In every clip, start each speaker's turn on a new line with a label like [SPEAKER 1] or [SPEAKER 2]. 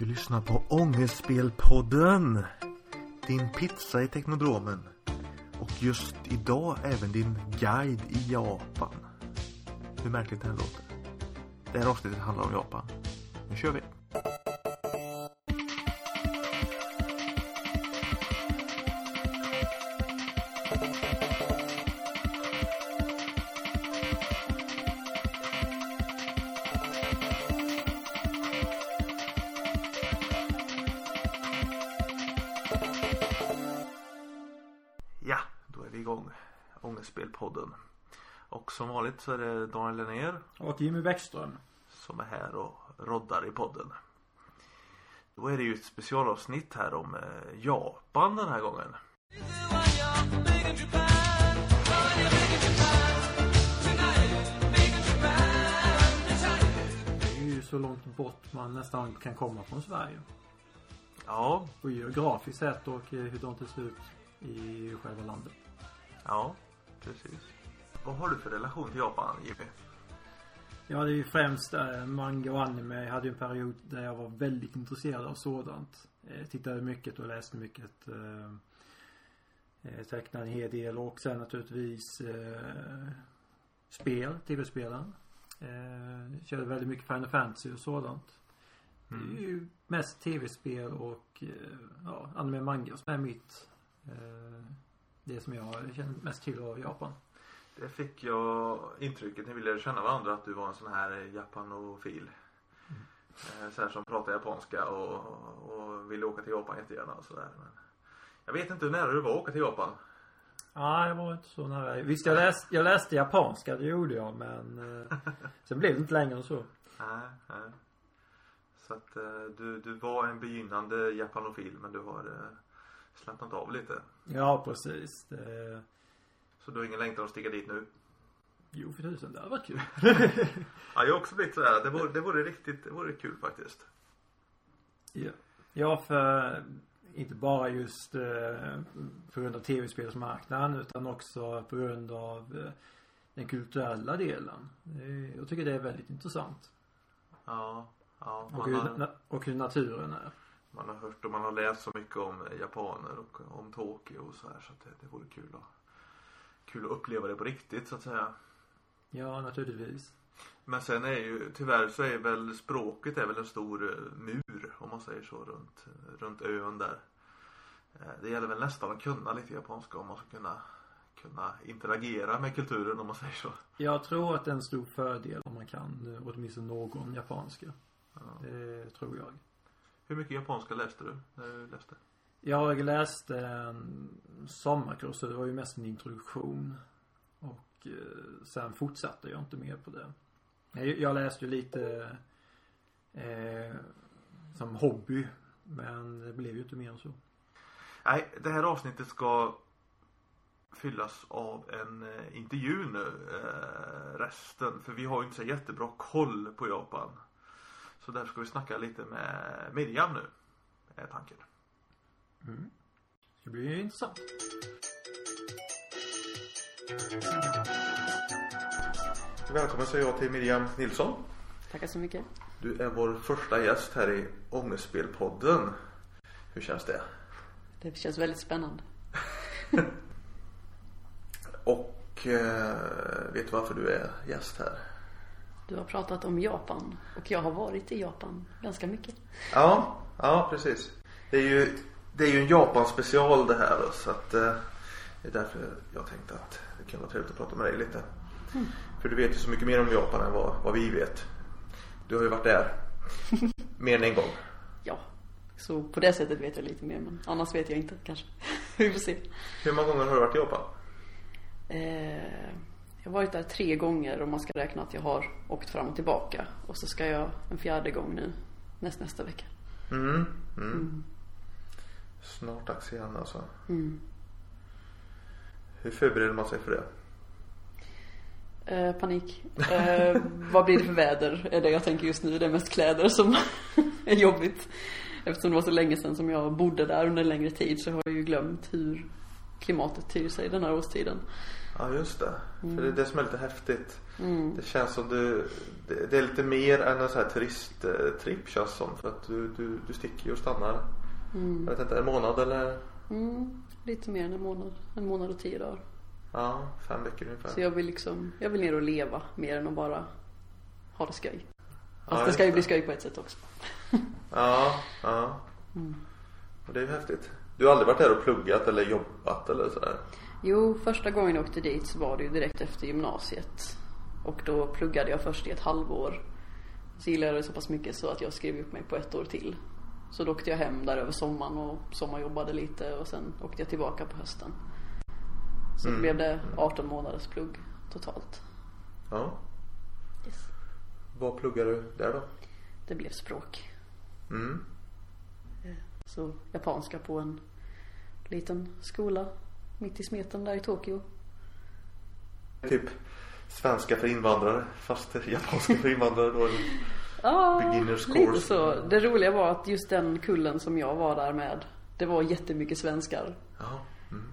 [SPEAKER 1] Du lyssnar på Ångestspelpodden. Din pizza i Teknodromen. Och just idag även din guide i Japan. Hur märkligt det här låter. Det här avsnittet handlar om Japan. Nu kör vi! Vanligt så är det Daniel Lennér
[SPEAKER 2] Och Jimmy Bäckström.
[SPEAKER 1] som är här och roddar i podden. Då är det ju ett specialavsnitt här om eh, Japan den här gången.
[SPEAKER 2] Det är ju så långt bort man nästan kan komma från Sverige.
[SPEAKER 1] Ja,
[SPEAKER 2] På geografiskt sätt och eh, hur det ser ut i själva landet.
[SPEAKER 1] ja, precis. Vad har du för relation till Japan, Jimmy?
[SPEAKER 2] Ja, det är ju främst eh, manga och anime. Jag hade ju en period där jag var väldigt intresserad av sådant. Eh, tittade mycket och läste mycket. Eh, eh, tecknade en hel del och sen naturligtvis eh, spel, tv-spelen. Eh, körde väldigt mycket Final Fantasy och sådant. Det är ju mest tv-spel och eh, ja, anime manga som är mitt eh, det som jag känner mest till av Japan.
[SPEAKER 1] Det fick jag intrycket när vi lärde känna varandra att du var en sån här eh, japanofil. Eh, Så här som pratar japanska och, och ville åka till Japan jättegärna och sådär. Jag vet inte hur nära du var att åka till Japan.
[SPEAKER 2] Ja, jag var inte så nära. Visst, jag läste, jag läste japanska, det gjorde jag, men eh, sen blev det inte längre än så.
[SPEAKER 1] Nej, nej. Så att du, du var en begynnande japanofil men du har slappnat av lite.
[SPEAKER 2] Ja, precis. Det,
[SPEAKER 1] Så du har ingen längtan att stiga dit nu?
[SPEAKER 2] jo, för tusen, det hade varit kul.
[SPEAKER 1] Ja, jag har också blivit sådär. Det vore, det vore riktigt, det vore kul faktiskt.
[SPEAKER 2] ja. ja, för inte bara just eh, på grund av tv-spelsmarknaden utan också på grund av eh, den kulturella delen. Eh, Jag tycker det är väldigt intressant.
[SPEAKER 1] Ja, ja.
[SPEAKER 2] Och hur,
[SPEAKER 1] har,
[SPEAKER 2] na- och hur naturen är.
[SPEAKER 1] man har hört och man har läst så mycket om japaner och om Tokyo och så här så att det, det vore kul att, kul att uppleva det på riktigt så att säga.
[SPEAKER 2] Ja, naturligtvis.
[SPEAKER 1] Men sen är ju tyvärr så är väl språket är väl en stor eh, mur om man säger så runt, runt ön där. Eh, Det gäller väl nästan att kunna lite japanska om man ska kunna, kunna interagera med kulturen om man säger så.
[SPEAKER 2] Jag tror att det är en stor fördel om man kan eh, åtminstone någon japanska.
[SPEAKER 1] Ja.
[SPEAKER 2] Det tror jag.
[SPEAKER 1] Hur mycket japanska läste du när du läste?
[SPEAKER 2] Jag läste en eh, sommarkurs så det var ju mest en introduktion. Och eh, sen fortsatte jag inte mer på det. Jag, läste ju lite eh, som hobby. Men det blev ju inte mer än så.
[SPEAKER 1] Nej, det här avsnittet ska fyllas av en eh, intervju nu eh, resten. För vi har ju inte så jättebra koll på Japan. Så därför ska vi snacka lite med Miriam nu. Är tanken.
[SPEAKER 2] Mm. Det blir ju intressant.
[SPEAKER 1] Välkommen säger jag till Miriam Nilsson.
[SPEAKER 3] Tackar så mycket.
[SPEAKER 1] Du är vår första gäst här i Ångestspelpodden. Hur känns det?
[SPEAKER 3] Det känns väldigt spännande.
[SPEAKER 1] Och eh, vet du varför du är gäst här?
[SPEAKER 3] Du har pratat om Japan och jag har varit i Japan ganska mycket.
[SPEAKER 1] Ja, ja precis. Det är ju, det är ju en Japan special det här då, så att eh, det är därför jag tänkte att det kan vara trevligt att prata med dig lite. För du vet ju så mycket mer om Japan än vad, vad vi vet. Du har ju varit där mer än en gång.
[SPEAKER 3] Ja, så på det sättet vet jag lite mer men annars vet jag inte kanske. Vi får se.
[SPEAKER 1] Hur många gånger har du varit i Japan?
[SPEAKER 3] Eh, jag har varit där tre gånger om man ska räkna att jag har åkt fram och tillbaka. Och så ska jag en fjärde gång nu näst, nästa vecka.
[SPEAKER 1] Mm, mm. Snart dags igen alltså.
[SPEAKER 3] Mm.
[SPEAKER 1] Hur förbereder man sig för det?
[SPEAKER 3] Eh, panik. Eh, vad blir det för väder? Är det jag tänker just nu. Det är mest kläder som är jobbigt. Eftersom det var så länge sedan som jag bodde där under en längre tid så har jag ju glömt hur klimatet ter sig den här årstiden.
[SPEAKER 1] Ja just det. För det är det som är lite häftigt.
[SPEAKER 3] Mm.
[SPEAKER 1] Det känns som du, det, det är lite mer än en sån här turisttripp känns som. För att du, du, du sticker ju och stannar.
[SPEAKER 3] Mm.
[SPEAKER 1] Jag vet inte, en månad eller?
[SPEAKER 3] Mm. Lite mer än en månad. En månad och tio dagar.
[SPEAKER 1] Ja, fem veckor ungefär.
[SPEAKER 3] Så jag vill liksom, jag vill ner och leva mer än att bara ha det skoj.
[SPEAKER 1] Ja,
[SPEAKER 3] Fast det
[SPEAKER 1] just
[SPEAKER 3] ska ju bli skoj på ett sätt också.
[SPEAKER 1] Ja, ja.
[SPEAKER 3] Mm.
[SPEAKER 1] Och det är ju häftigt. Du har aldrig varit där och pluggat eller jobbat eller sådär?
[SPEAKER 3] Jo, första gången jag åkte dit så var det ju direkt efter gymnasiet. Och då pluggade jag först i ett halvår. Så gillade jag det så pass mycket så att jag skrev upp mig på ett år till. Så då åkte jag hem där över sommaren och sommarjobbade lite och sen åkte jag tillbaka på hösten. Så
[SPEAKER 1] Mm.
[SPEAKER 3] blev det 18 månaders plugg totalt.
[SPEAKER 1] Ja.
[SPEAKER 3] Yes.
[SPEAKER 1] Vad pluggar du där då?
[SPEAKER 3] Det blev språk.
[SPEAKER 1] Mm.
[SPEAKER 3] Så japanska på en liten skola mitt i smeten där i Tokyo.
[SPEAKER 1] Typ svenska för invandrare fast japanska för invandrare då?
[SPEAKER 3] Ja,
[SPEAKER 1] Beginners
[SPEAKER 3] lite
[SPEAKER 1] course.
[SPEAKER 3] så. Det roliga var att just den kullen som jag var där med, det var jättemycket svenskar.
[SPEAKER 1] Ja. Mm.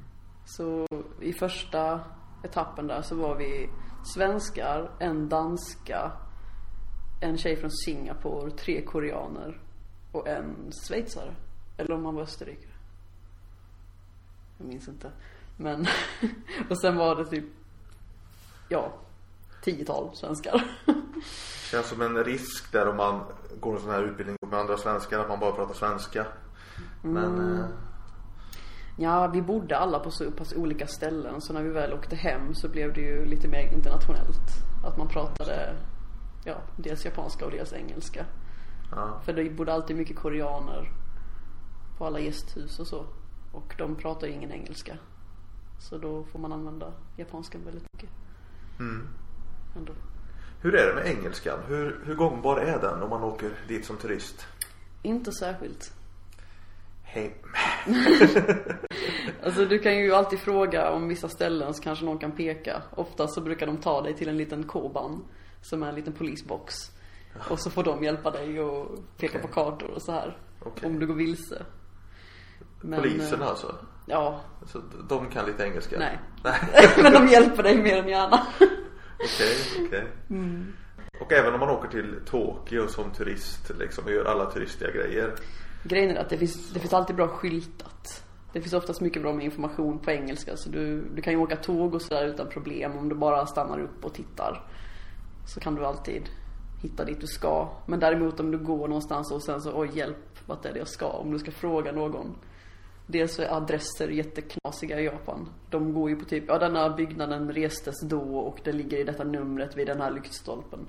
[SPEAKER 3] Så i första etappen där så var vi svenskar, en danska, en tjej från Singapore, tre koreaner och en schweizare. Eller om han var österrikare. Jag minns inte. Men, och sen var det typ, ja, tiotal svenskar.
[SPEAKER 1] Känns som en risk där om man går en sån här utbildning med andra svenskar att man bara pratar svenska. Men eh,
[SPEAKER 3] Ja, vi bodde alla på så pass olika ställen så när vi väl åkte hem så blev det ju lite mer internationellt. Att man pratade, ja, dels japanska och dels engelska.
[SPEAKER 1] ja.
[SPEAKER 3] För det bodde alltid mycket koreaner på alla gästhus och så. Och de pratar ju ingen engelska. Så då får man använda japanskan väldigt mycket
[SPEAKER 1] Mm.
[SPEAKER 3] ändå.
[SPEAKER 1] Hur är det med engelskan? Hur, hur gångbar är den om man åker dit som turist?
[SPEAKER 3] Inte särskilt.
[SPEAKER 1] Hej.
[SPEAKER 3] Alltså du kan ju alltid fråga om vissa ställen så kanske någon kan peka. Ofta så brukar de ta dig till en liten koban som är en liten polisbox. Och så får de hjälpa dig och peka
[SPEAKER 1] Okej.
[SPEAKER 3] på kartor och så här.
[SPEAKER 1] Okej.
[SPEAKER 3] Om du går vilse. Men,
[SPEAKER 1] Polisen
[SPEAKER 3] eh,
[SPEAKER 1] alltså?
[SPEAKER 3] Ja,
[SPEAKER 1] Så de kan lite engelska?
[SPEAKER 3] nej.
[SPEAKER 1] Nej.
[SPEAKER 3] Men de hjälper dig mer än gärna.
[SPEAKER 1] Okej, okej.
[SPEAKER 3] Mm.
[SPEAKER 1] Och även om man åker till Tokyo som turist liksom och gör alla turistiga grejer.
[SPEAKER 3] Grejen är att det finns, det finns alltid bra skyltat. Det finns oftast mycket bra med information på engelska så du, du kan ju åka tåg och sådär utan problem om du bara stannar upp och tittar. Så kan du alltid hitta dit du ska. Men däremot om du går någonstans och sen så, oj hjälp, vart är det jag ska? Om du ska fråga någon. Dels så är adresser jätteknasiga i Japan. De går ju på typ, ja denna byggnaden restes då och det ligger i detta numret vid den här lyktstolpen.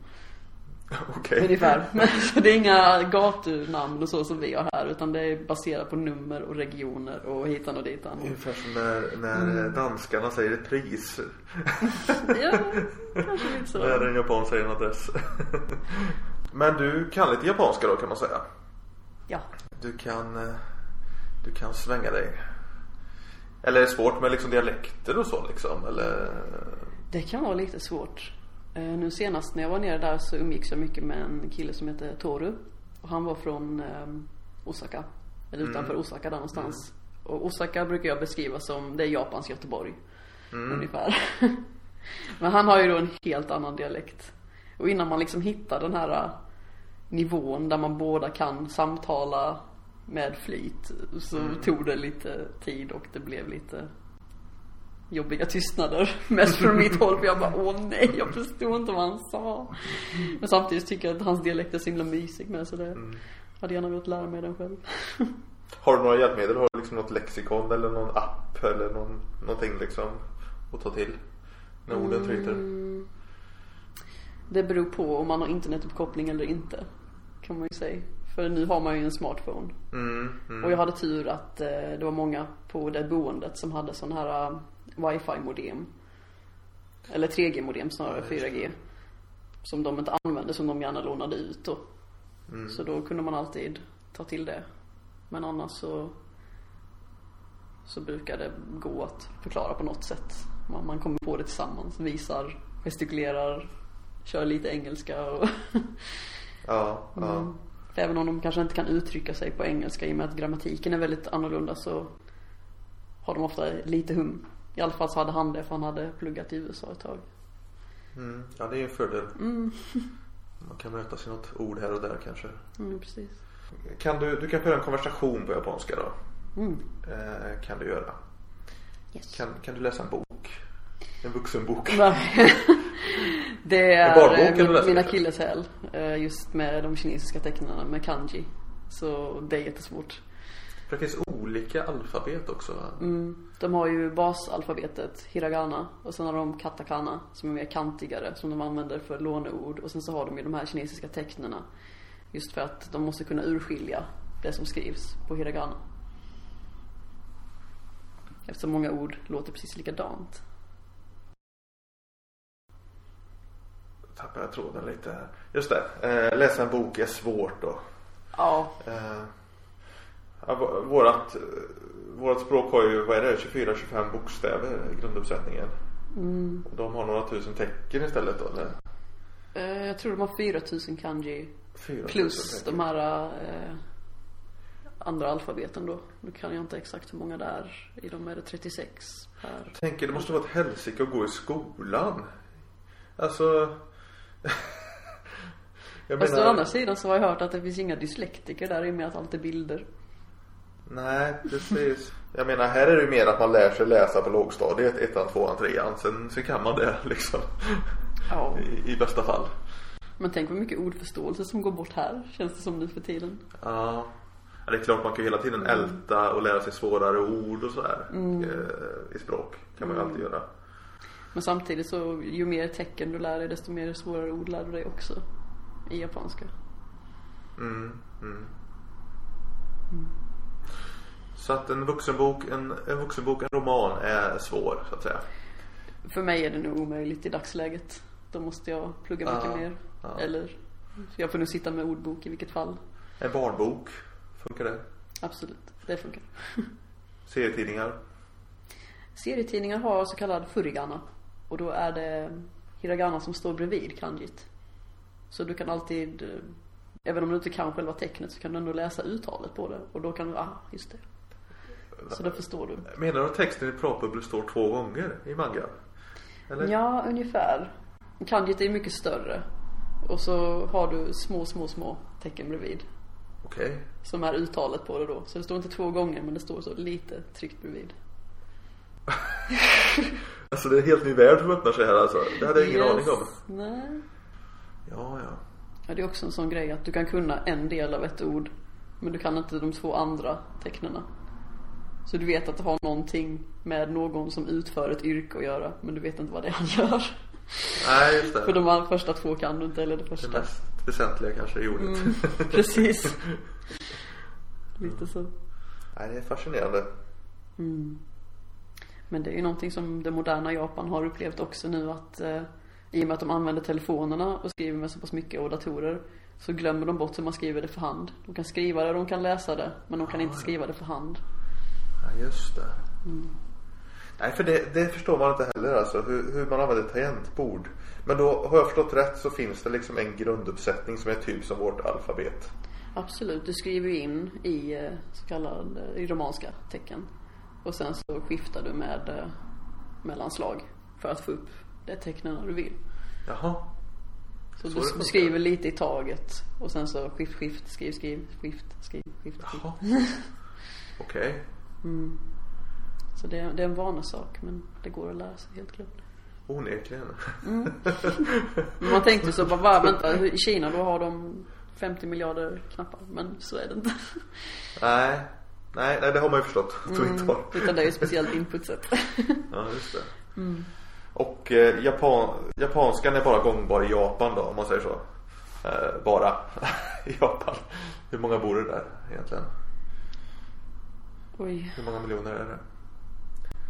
[SPEAKER 1] Okej.
[SPEAKER 3] Ungefär. Men så det är inga gatunamn och så som vi har här utan det är baserat på nummer och regioner och hitan och ditan.
[SPEAKER 1] Ungefär som när, när
[SPEAKER 3] Mm.
[SPEAKER 1] danskarna säger ett pris.
[SPEAKER 3] Ja, kanske lite så.
[SPEAKER 1] När en japan säger en adress. Men du kan lite japanska då kan man säga.
[SPEAKER 3] Ja.
[SPEAKER 1] Du kan, eh, du kan svänga dig. Eller är det svårt med liksom dialekter och så liksom? Eller?
[SPEAKER 3] Det kan vara lite svårt. Eh, Nu senast när jag var nere där så umgicks jag mycket med en kille som heter Toru. Och han var från eh, Osaka. Eller utanför Osaka där någonstans. Och Osaka brukar jag beskriva som, det är Japans Göteborg. Ungefär. Men han har ju då en helt annan dialekt. Och innan man liksom hittar den här eh, nivån där man båda kan samtala med flyt så tog det lite tid och det blev lite jobbiga tystnader. Mest från mitt håll för jag bara åh nej jag förstod inte vad han sa. Men samtidigt tycker jag att hans dialekt är så himla mysig med så det hade gärna velat lära mig den själv.
[SPEAKER 1] Har du några hjälpmedel? Har du liksom något lexikon eller någon app eller någon, någonting liksom att ta till? När orden tryter?
[SPEAKER 3] Mm. Det beror på om man har internetuppkoppling eller inte. Kan man ju säga. För nu har man ju en smartphone.
[SPEAKER 1] Mm, mm.
[SPEAKER 3] Och jag hade tur att eh, det var många på det boendet som hade sån här uh, wifi modem. Eller 3G modem snarare, 4G. Som de inte använde, som de gärna lånade ut då.
[SPEAKER 1] Mm.
[SPEAKER 3] Så då kunde man alltid ta till det. Men annars så så brukar det gå att förklara på något sätt. Man, man kommer på det tillsammans, visar, gestikulerar, kör lite engelska och
[SPEAKER 1] Ja, ja.
[SPEAKER 3] Även om de kanske inte kan uttrycka sig på engelska i och med att grammatiken är väldigt annorlunda så har de ofta lite hum I alla fall så hade han det för han hade pluggat i USA ett tag.
[SPEAKER 1] Mm. Ja, det är en fördel.
[SPEAKER 3] Mm,
[SPEAKER 1] Man kan möta sig något ord här och där kanske.
[SPEAKER 3] mm precis.
[SPEAKER 1] Kan du, du kan föra en konversation på japanska då?
[SPEAKER 3] Mm.
[SPEAKER 1] Eh, kan du göra.
[SPEAKER 3] Yes.
[SPEAKER 1] Kan, kan du läsa en bok? En vuxenbok?
[SPEAKER 3] Nej. Det är
[SPEAKER 1] barnbok
[SPEAKER 3] eh, min, akilleshäl. eh, Just med de kinesiska tecknen med kanji. Så det är jättesvårt.
[SPEAKER 1] För det finns olika alfabet också?
[SPEAKER 3] Mm. De har ju basalfabetet, hiragana. Och sen har de katakana som är mer kantigare som de använder för låneord. Och sen så har de ju de här kinesiska tecknen. Just för att de måste kunna urskilja det som skrivs på hiragana. Eftersom många ord låter precis likadant.
[SPEAKER 1] Tappar jag tråden lite här. Just det, eh, läsa en bok är svårt då.
[SPEAKER 3] Ja,
[SPEAKER 1] Eh, ja, vårat, eh, vårat språk har ju, vad är det, 24-25 bokstäver i grunduppsättningen.
[SPEAKER 3] mm.
[SPEAKER 1] De har några tusen tecken istället då eller?
[SPEAKER 3] Eh, Jag tror de har 4000 kanji
[SPEAKER 1] 4 000
[SPEAKER 3] plus
[SPEAKER 1] tecken.
[SPEAKER 3] de här eh, andra alfabeten då. Nu kan jag inte exakt hur många det är. I dem är det 36 per.
[SPEAKER 1] Jag tänker det måste vara ett helsike att gå i skolan. Alltså. Jag
[SPEAKER 3] Fast å andra sidan så har jag hört att det finns inga dyslektiker där i och med att allt är bilder.
[SPEAKER 1] Nej, precis. Jag menar här är det ju mer att man lär sig läsa på lågstadiet, ettan, tvåan, trean. Sen, sen kan man det liksom.
[SPEAKER 3] Ja.
[SPEAKER 1] I, I bästa fall.
[SPEAKER 3] Men tänk vad mycket ordförståelse som går bort här, känns det som nu för tiden.
[SPEAKER 1] Ja. Ja, det är klart man kan ju hela tiden älta och lära sig svårare ord och sådär. Eh, I språk. Kan man ju alltid göra.
[SPEAKER 3] Men samtidigt så, ju mer tecken du lär dig desto mer svårare ord lär du dig också. I japanska.
[SPEAKER 1] Mm, mm. Så att en vuxenbok, en, en vuxenbok, en roman är svår så att säga.
[SPEAKER 3] För mig är det nog omöjligt i dagsläget. Då måste jag plugga mycket
[SPEAKER 1] Ja,
[SPEAKER 3] mer.
[SPEAKER 1] ja.
[SPEAKER 3] Eller, jag får nu sitta med ordbok i vilket fall.
[SPEAKER 1] En barnbok, funkar det?
[SPEAKER 3] Absolut, det funkar.
[SPEAKER 1] Serietidningar?
[SPEAKER 3] Serietidningar har så kallad furigana. Och då är det hiragana som står bredvid kanjit. Så du kan alltid, eh, även om du inte kan själva tecknet så kan du ändå läsa uttalet på det. Och då kan du, ah, just det. Så då förstår du.
[SPEAKER 1] Menar du att texten i pratbubblor står två gånger i manga? Eller?
[SPEAKER 3] Ja, ungefär. Kanjit är mycket större. Och så har du små, små, små tecken bredvid.
[SPEAKER 1] Okej.
[SPEAKER 3] Som är uttalet på det då. Så det står inte två gånger men det står så lite tryckt bredvid.
[SPEAKER 1] Alltså det är en helt ny värld som öppnar sig här alltså. Det hade jag ingen
[SPEAKER 3] Yes.
[SPEAKER 1] aning om.
[SPEAKER 3] Nej.
[SPEAKER 1] Ja, ja.
[SPEAKER 3] Ja, det är också en sån grej att du kan kunna en del av ett ord men du kan inte de två andra tecknena. Så du vet att det har någonting med någon som utför ett yrke att göra men du vet inte vad det är han gör.
[SPEAKER 1] Nej, just det.
[SPEAKER 3] För de här första två kan du inte eller det
[SPEAKER 1] Det
[SPEAKER 3] första.
[SPEAKER 1] mest väsentliga kanske i ordet.
[SPEAKER 3] Mm, precis. Lite så.
[SPEAKER 1] Nej, det är fascinerande.
[SPEAKER 3] Men det är ju någonting som det moderna Japan har upplevt också nu att eh, i och med att de använder telefonerna och skriver med så pass mycket och datorer så glömmer de bort hur man skriver det för hand. De kan skriva det, de kan läsa det, men de kan inte skriva det för hand.
[SPEAKER 1] Ja, just det. Nej, för det, det förstår man inte heller alltså. Hur, hur man använder tangentbord. Men då har jag förstått rätt så finns det liksom en grunduppsättning som är typ som vårt alfabet.
[SPEAKER 3] Absolut, du skriver ju in i eh, så kallade, i romanska tecken. Och sen så skiftar du med eh, mellanslag för att få upp det tecknen du vill.
[SPEAKER 1] Jaha.
[SPEAKER 3] Så,
[SPEAKER 1] Så
[SPEAKER 3] du, du skriver lite i taget och sen så skift, skift, skriv, skriv, skift, skriv, skift, skift.
[SPEAKER 1] Jaha. Okej.
[SPEAKER 3] Så det är, det är en vanesak men det går att lära sig helt klart.
[SPEAKER 1] Onekligen.
[SPEAKER 3] Men man tänkte så bara, bara vänta, i Kina då har de 50 miljarder knappar. Men så är det inte.
[SPEAKER 1] nej. Nej, nej, det har man ju förstått inte har.
[SPEAKER 3] Utan det är ju speciellt inputsätt.
[SPEAKER 1] Ja, just det. Och eh, Japan, japanskan är bara gångbar i Japan då, om man säger så. Eh, bara i Japan. Hur många bor det där egentligen?
[SPEAKER 3] Oj.
[SPEAKER 1] Hur många miljoner är det?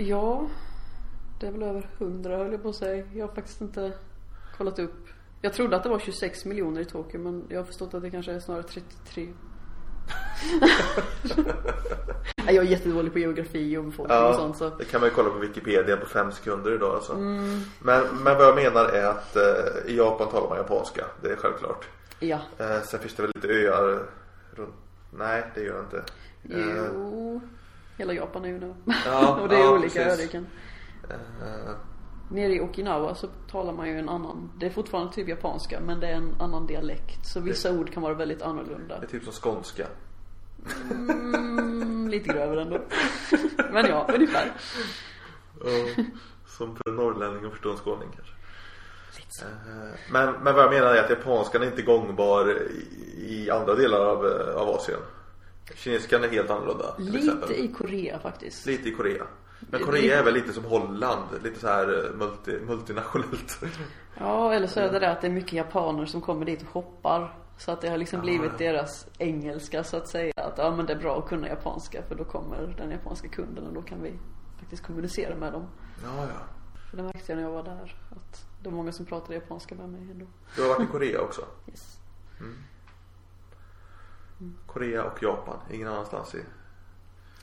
[SPEAKER 3] Ja, det är väl över 100 höll jag på att säga. Jag har faktiskt inte kollat upp. Jag trodde att det var 26 miljoner i Tokyo men jag har förstått att det kanske är snarare 33. Jag är jättedålig på geografi och befolkning och sånt så.
[SPEAKER 1] det kan man ju kolla på Wikipedia på fem sekunder idag alltså. Men, men vad jag menar är att eh, i Japan talar man japanska, det är självklart.
[SPEAKER 3] Ja.
[SPEAKER 1] Eh, sen finns det väl lite öar runt, nej det gör det inte. Eh,
[SPEAKER 3] Jo. Hela Japan är ju nu.
[SPEAKER 1] Ja,
[SPEAKER 3] och det är
[SPEAKER 1] ja,
[SPEAKER 3] olika
[SPEAKER 1] precis. Eh,
[SPEAKER 3] Nere i Okinawa så talar man ju en annan, det är fortfarande typ japanska men det är en annan dialekt. Så vissa ord kan vara väldigt annorlunda.
[SPEAKER 1] det är typ som skånska.
[SPEAKER 3] Mm, lite grövre ändå. men ja, ungefär.
[SPEAKER 1] Som för en norrlänning att förstå en skåning kanske. Eh, Men, men vad jag menar är att japanskan är inte gångbar i, i andra delar av, eh, av Asien. Kinesiskan är helt annorlunda till exempel.
[SPEAKER 3] Lite i Korea faktiskt.
[SPEAKER 1] Lite i Korea. Men Korea är väl lite som Holland, lite så här eh, multi, multinationellt.
[SPEAKER 3] Ja, eller så är det det att det är mycket japaner som kommer dit och shoppar. Så att det har liksom blivit deras engelska så att säga. Att ja men det är bra att kunna japanska för då kommer den japanska kunden och då kan vi faktiskt kommunicera med dem.
[SPEAKER 1] Ja, ja.
[SPEAKER 3] För det märkte jag när jag var där. Att det var många som pratade japanska med mig ändå.
[SPEAKER 1] Du har varit i Korea också?
[SPEAKER 3] Yes.
[SPEAKER 1] Korea och Japan, ingen annanstans i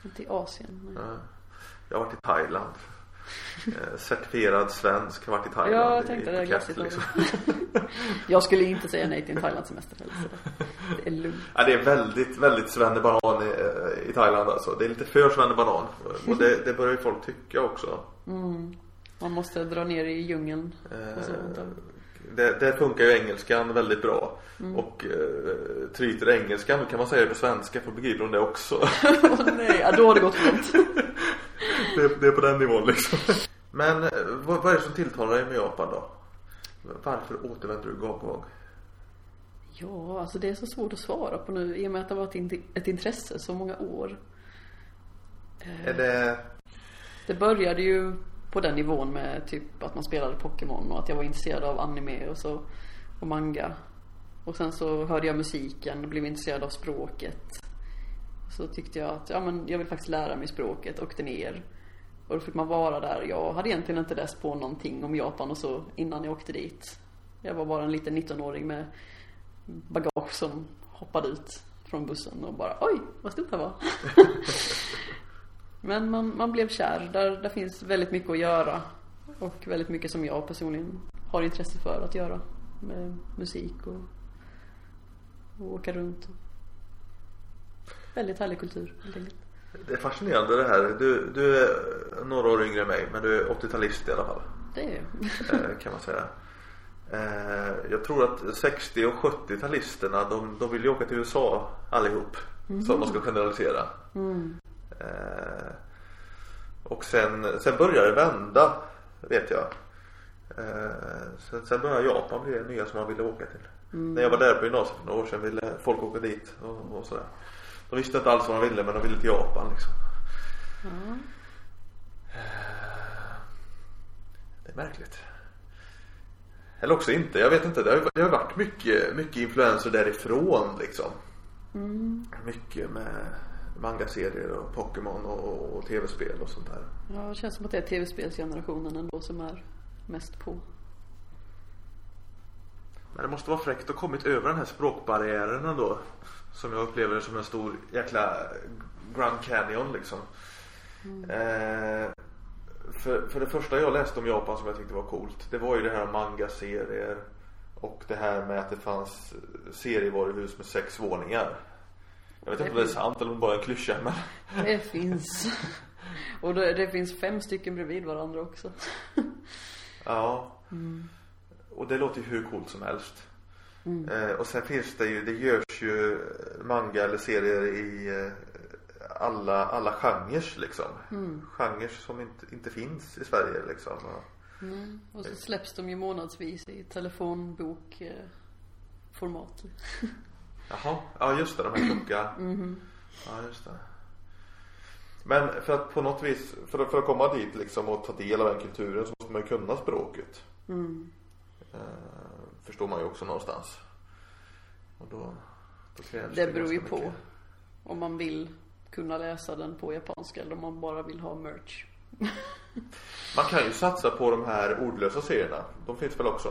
[SPEAKER 3] Inte i Asien. Nej.
[SPEAKER 1] Ja. Jag har varit i Thailand. Eh, Certifierad svensk har varit i Thailand.
[SPEAKER 3] Ja, jag tänkte det. Glassigt
[SPEAKER 1] liksom.
[SPEAKER 3] Jag skulle inte säga nej till en Thailandssemester heller. Det, är lugnt.
[SPEAKER 1] ja, Det är väldigt, väldigt svennebanan i, i Thailand alltså. Det är lite för svennebanan. Och det, det börjar ju folk tycka också.
[SPEAKER 3] Man måste dra ner i djungeln.
[SPEAKER 1] Eh, det, det funkar ju engelskan väldigt bra. Och eh, tryter engelskan, då kan man säga det på svenska för begriper de det också.
[SPEAKER 3] Åh nej, ja, då har det gått för
[SPEAKER 1] det, det är på den nivån liksom. Men eh, vad, vad är det som tilltalar dig med Japan då? Varför återvänder du gång på gång?
[SPEAKER 3] Ja, alltså det är så svårt att svara på nu i och med att det har varit in- ett intresse så många år.
[SPEAKER 1] Är det
[SPEAKER 3] Det började ju på den nivån med typ att man spelade Pokémon och att jag var intresserad av anime och så och manga. Och sen så hörde jag musiken och blev intresserad av språket. Så tyckte jag att ja, men jag vill faktiskt lära mig språket, åkte ner. Och då fick man vara där. Jag hade egentligen inte läst på någonting om Japan och så innan jag åkte dit. Jag var bara en liten 19-åring med bagage som hoppade ut från bussen och bara oj, vad stort det var. Men man, man blev kär. Där, där finns väldigt mycket att göra. Och väldigt mycket som jag personligen har intresse för att göra. Med musik och, och åka runt. Väldigt härlig kultur helt enkelt.
[SPEAKER 1] Det är fascinerande det här. Du, du är några år yngre än mig men du är 80-talist i alla fall.
[SPEAKER 3] Det är
[SPEAKER 1] eh, Kan man säga. Eh, Jag tror att 60 och 70-talisterna de, de vill ju åka till USA allihop. Så om man ska generalisera. Eh, Och sen, sen börjar det vända vet jag. Sen, sen börjar Japan bli det nya som man ville åka till. När jag var där på gymnasiet för några år sedan ville folk åka dit och, och sådär. De visste inte alls vad de ville men de ville till Japan liksom. Det är märkligt. Eller också inte, jag vet inte. Det har det har varit mycket, mycket influenser därifrån liksom. Mycket med mangaserier och Pokémon och, och tv-spel och sånt där.
[SPEAKER 3] Ja, det känns som att det är tv-spelsgenerationen ändå som är mest på.
[SPEAKER 1] Men det måste vara fräckt att ha kommit över den här språkbarriären ändå. Som jag upplever som en stor jäkla Grand Canyon liksom. Eh, för, för det första jag läste om Japan som jag tyckte var coolt. Det var ju det här manga-serier. Och det här med att det fanns serievaruhus med sex våningar. Jag vet inte om det är sant eller om bara en klyscha men.
[SPEAKER 3] Det finns. Och det, det finns fem stycken bredvid varandra också.
[SPEAKER 1] Ja. Och det låter ju hur coolt som helst. Eh, och sen finns det ju, det görs ju manga eller serier i eh, alla, alla genrer liksom. Genrer som inte, inte finns i Sverige liksom. Och,
[SPEAKER 3] Och så släpps de ju månadsvis i telefonbok eh.
[SPEAKER 1] Jaha, ja just det, de här klocka. Ja just det. Men för att på något vis, för att, för att komma dit liksom och ta del av den kulturen så måste man ju kunna språket. Eh, förstår man ju också någonstans. Och då, då krävs
[SPEAKER 3] Det beror ju på.
[SPEAKER 1] mycket.
[SPEAKER 3] Om man vill kunna läsa den på japanska eller om man bara vill ha merch.
[SPEAKER 1] Man kan ju satsa på de här ordlösa serierna. De finns väl också?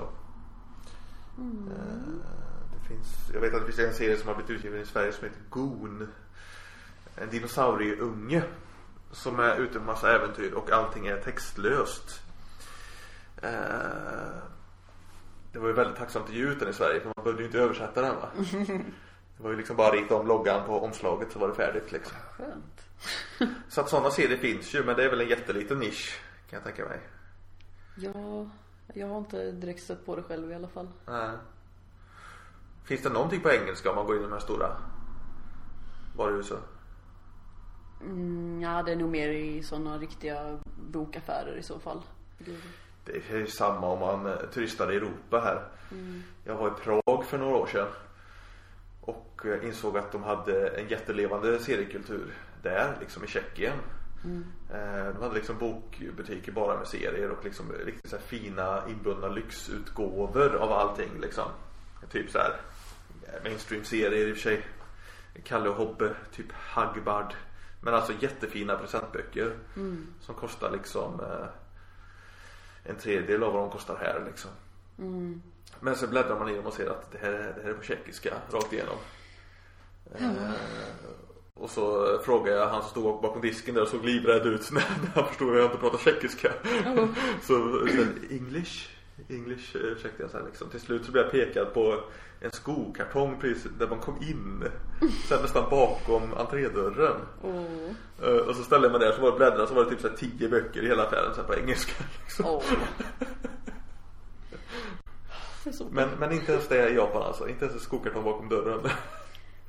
[SPEAKER 1] Eh, Det finns, jag vet att det finns en serie som har blivit utgiven i Sverige som heter Goon. En dinosaurieunge. Som är ute på massa äventyr och allting är textlöst. Det var ju väldigt tacksamt att ge ut den i Sverige för man behövde ju inte översätta den va. Det var ju liksom bara att rita om loggan på omslaget så var det färdigt liksom.
[SPEAKER 3] Skönt.
[SPEAKER 1] Så att sådana serier finns ju men det är väl en jätteliten nisch Kan jag tänka mig.
[SPEAKER 3] Ja, jag har inte direkt stött på det själv i alla fall.
[SPEAKER 1] Nej. Finns det någonting på engelska om man går in i de här stora varuhusen?
[SPEAKER 3] Mm, ja, det är nog mer i sådana riktiga bokaffärer i så fall.
[SPEAKER 1] Det är samma om man eh, turistar i Europa här. Jag var i Prag för några år sedan. Och eh, insåg att de hade en jättelevande seriekultur där, liksom i Tjeckien. Eh, De hade liksom bokbutiker bara med serier och liksom riktigt så fina inbundna lyxutgåvor av allting liksom. Typ så här mainstream-serier i och för sig. Kalle och Hobbe, typ Hagbard. Men alltså jättefina presentböcker. Som kostar liksom en tredjedel av vad de kostar här liksom. Men så bläddrar man i dem och ser att det här, det här är på tjeckiska rakt igenom. Eh, och så frågade jag han som stod bakom disken där och såg livrädd ut när han förstod att jag inte pratar tjeckiska. så, så English, English eh, försökte jag säga liksom. Till slut så blev jag pekad på en skokartong precis där man kom in. Sen nästan bakom entrédörren. Eh, Och så ställde jag mig där så var det bläddra så var det typ så här tio böcker i hela affären så här på engelska. Liksom.
[SPEAKER 3] så
[SPEAKER 1] Men, men inte ens det i Japan alltså. Inte ens en skokartong bakom dörren.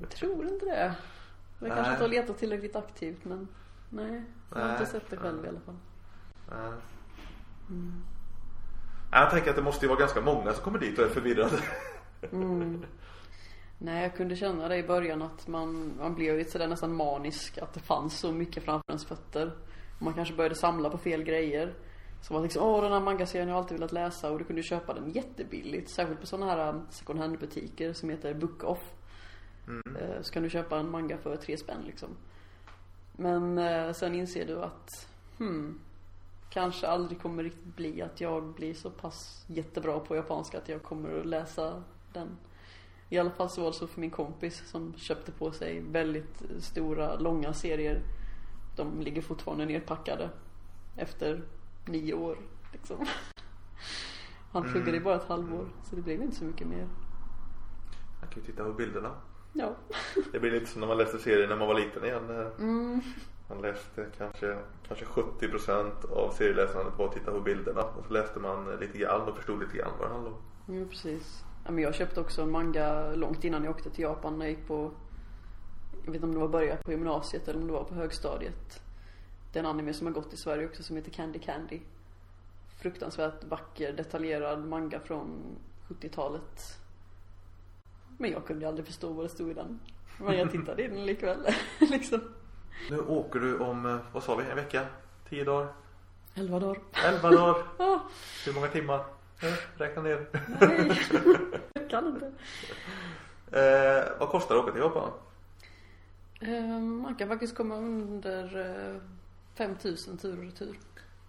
[SPEAKER 3] Jag tror inte det. Jag kanske
[SPEAKER 1] Nej.
[SPEAKER 3] inte har letat tillräckligt aktivt men nej, jag har inte
[SPEAKER 1] Nej.
[SPEAKER 3] sett det själv i alla fall.
[SPEAKER 1] Nej. Jag tänker att det måste ju vara ganska många som kommer dit och är förvirrade.
[SPEAKER 3] Nej, jag kunde känna det i början att man, man blev lite sådär nästan manisk att det fanns så mycket framför ens fötter. Man kanske började samla på fel grejer. Så man liksom, åh den här mangaserien jag alltid velat läsa och du kunde köpa den jättebilligt. Särskilt på sådana här um, second hand butiker som heter Book Off. Eh, Så kan du köpa en manga för tre spänn liksom. Men eh, sen inser du att, hmm, kanske aldrig kommer riktigt bli att jag blir så pass jättebra på japanska att jag kommer att läsa den. I alla fall så var det så för min kompis som köpte på sig väldigt stora, långa serier. De ligger fortfarande nerpackade efter nio år liksom. Han pluggade i bara ett halvår så det blev inte så mycket mer.
[SPEAKER 1] Man kan ju titta på bilderna.
[SPEAKER 3] Ja.
[SPEAKER 1] Det blir lite som när man läste serier när man var liten igen. Man läste kanske, kanske 70% av serieläsandet var att titta på bilderna. Och så läste man lite grann och förstod lite grann vad det handlade om.
[SPEAKER 3] Jo precis. Ja, men jag köpte också en manga långt innan jag åkte till Japan när jag gick på Jag vet inte om det var början på gymnasiet eller om det var på högstadiet. Det är en anime som har gått i Sverige också som heter Candy Candy. Fruktansvärt vacker detaljerad manga från 70-talet. Men jag kunde aldrig förstå vad det stod i den. Men jag tittade i den likväl. liksom.
[SPEAKER 1] Nu åker du om, eh, vad sa vi, en vecka? Tio dagar?
[SPEAKER 3] Elva dagar.
[SPEAKER 1] Elva dagar? Hur många timmar? Eh, Räkna ner.
[SPEAKER 3] nej. jag kan inte.
[SPEAKER 1] Eh, vad kostar det att åka till Japan?
[SPEAKER 3] Eh, Man kan faktiskt komma under eh, 5000 tur och retur.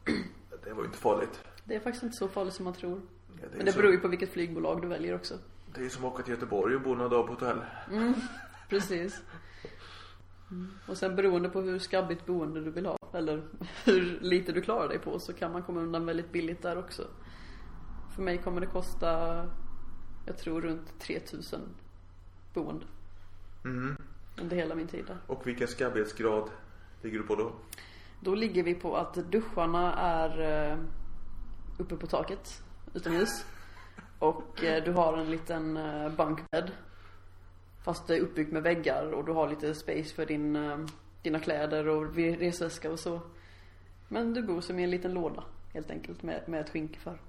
[SPEAKER 1] Det var ju inte farligt.
[SPEAKER 3] Det är faktiskt inte så farligt som man tror.
[SPEAKER 1] Ja, det
[SPEAKER 3] Men det
[SPEAKER 1] så-
[SPEAKER 3] beror ju på vilket flygbolag du väljer också.
[SPEAKER 1] Det är som att åka till Göteborg och bo några dagar på hotell.
[SPEAKER 3] Precis. Mm. Och sen beroende på hur skabbigt boende du vill ha eller hur lite du klarar dig på så kan man komma undan väldigt billigt där också. För mig kommer det kosta, jag tror runt 3000 boende. Under hela min tid där.
[SPEAKER 1] Och vilken skabbhetsgrad ligger du på då?
[SPEAKER 3] Då ligger vi på att duscharna är eh, uppe på taket utomhus. Och eh, du har en liten eh, bunkbed. Fast det är uppbyggt med väggar och du har lite space för din, eh, dina kläder och resväska och så. Men du bor som i en liten låda helt enkelt med, med ett skynke för.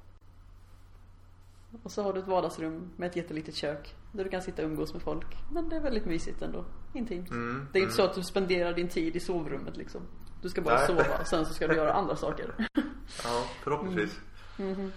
[SPEAKER 3] Och så har du ett vardagsrum med ett jättelitet kök där du kan sitta och umgås med folk. Men det är väldigt mysigt ändå. Intimt. det är inte så att du spenderar din tid i sovrummet liksom. Du ska bara
[SPEAKER 1] Nej.
[SPEAKER 3] sova och sen så ska du göra andra saker.
[SPEAKER 1] Ja, förhoppningsvis.
[SPEAKER 3] Mm.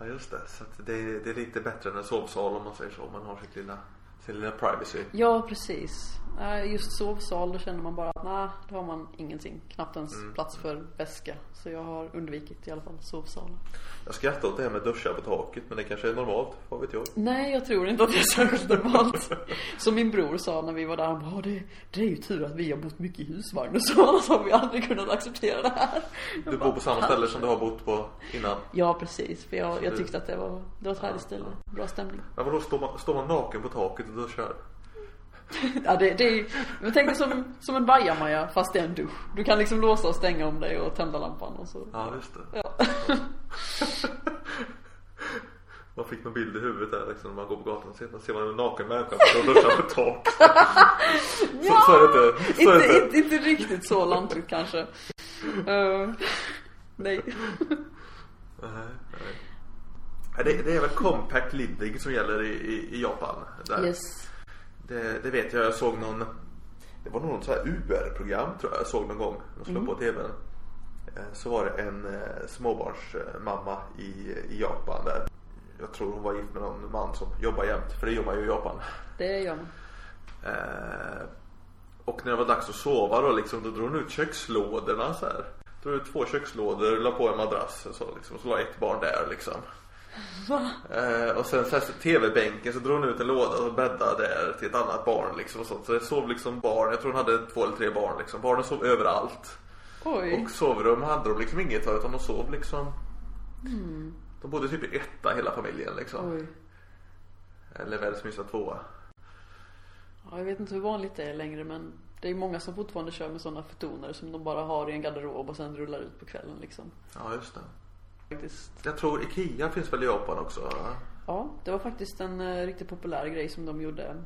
[SPEAKER 1] Ja, just det. Så det, är, det är lite bättre än en sovsal om man säger så. Man har sitt lilla, sin lilla privacy.
[SPEAKER 3] Ja, precis. Nej, Just sovsal, då känner man bara att nej, då har man ingenting. Knappt ens plats för väska. Så jag har undvikit i alla fall sovsalen.
[SPEAKER 1] Jag skrattar åt det här med duschar på taket men det kanske är normalt, vad vet jag.
[SPEAKER 3] Nej, jag tror inte att det är särskilt normalt. Som min bror sa när vi var där, han bara, det, det är ju tur att vi har bott mycket i husvagn och så, annars har vi aldrig kunnat acceptera det här. Jag
[SPEAKER 1] Du
[SPEAKER 3] bara,
[SPEAKER 1] bor på samma ställe som du har bott på innan.
[SPEAKER 3] Ja, precis. För jag, jag tyckte att det var, det var ett härligt ställe. Bra stämning.
[SPEAKER 1] Men vadå, står man, står man naken på taket och duschar?
[SPEAKER 3] Ja det, det är tänk dig som, som en bajamaja fast det är en dusch. Du kan liksom låsa och stänga om dig och tända lampan och så.
[SPEAKER 1] Ja, just det.
[SPEAKER 3] Ja.
[SPEAKER 1] Man fick någon bild i huvudet där liksom när man går på gatan och ser, man ser man en naken människa som duschar på tak. Så, så det inte. Så är
[SPEAKER 3] inte,
[SPEAKER 1] inte.
[SPEAKER 3] inte, riktigt så lantligt kanske. Nej.
[SPEAKER 1] Nej, nej. Nej, Det, det är väl compact living som gäller i, i, i Japan. Där.
[SPEAKER 3] Yes.
[SPEAKER 1] Det, det vet jag, jag såg någon Det var någon sån här UR-program tror jag jag såg någon gång. De slog på tvn. Eh, Så var det en eh, småbarnsmamma i, i Japan där. Jag tror hon var gift med någon man som jobbar jämt. För det gör man ju i Japan.
[SPEAKER 3] Det gör man.
[SPEAKER 1] Eh, och när det var dags att sova då liksom, då drog hon ut kökslådorna så här. Drog ut två kökslådor, la på en madrass och så liksom. Så la ett barn där liksom. Eh, och sen här, tv-bänken så drog hon ut en låda och bäddade där till ett annat barn liksom och sånt. Så det sov liksom barn, jag tror hon hade två eller tre barn liksom. Barnen sov överallt.
[SPEAKER 3] Oj.
[SPEAKER 1] Och sovrum hade de liksom inget av utan de sov liksom. De bodde typ i etta hela familjen liksom.
[SPEAKER 3] Oj.
[SPEAKER 1] Eller världens minsta tvåa.
[SPEAKER 3] Ja, jag vet inte hur vanligt det är längre men det är många som fortfarande kör med sådana förtonare som de bara har i en garderob och sen rullar ut på kvällen liksom.
[SPEAKER 1] Ja just det. Jag tror Ikea finns väl i Japan också? va?
[SPEAKER 3] Ja, det var faktiskt en eh, riktigt populär grej som de gjorde.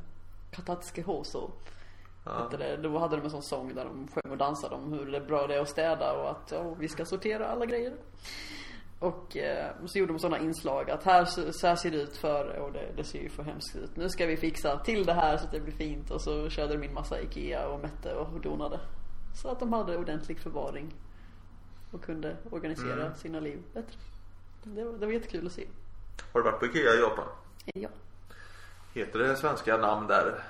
[SPEAKER 3] Katatsuki Hoso.
[SPEAKER 1] Ja.
[SPEAKER 3] Det. Då hade de en sån sång där de sjöng och dansade om hur det bra det är att städa och att ja, vi ska sortera alla grejer. Och eh, så gjorde de sådana inslag att här, så här ser det ut för, och det, det ser ju för hemskt ut. Nu ska vi fixa till det här så att det blir fint. Och så körde de in massa Ikea och mätte och donade. Så att de hade ordentlig förvaring. Och kunde organisera sina liv bättre. Det var, det var jättekul att se.
[SPEAKER 1] Har du varit på Ikea i Japan?
[SPEAKER 3] Ja,
[SPEAKER 1] Heter det svenska namn där?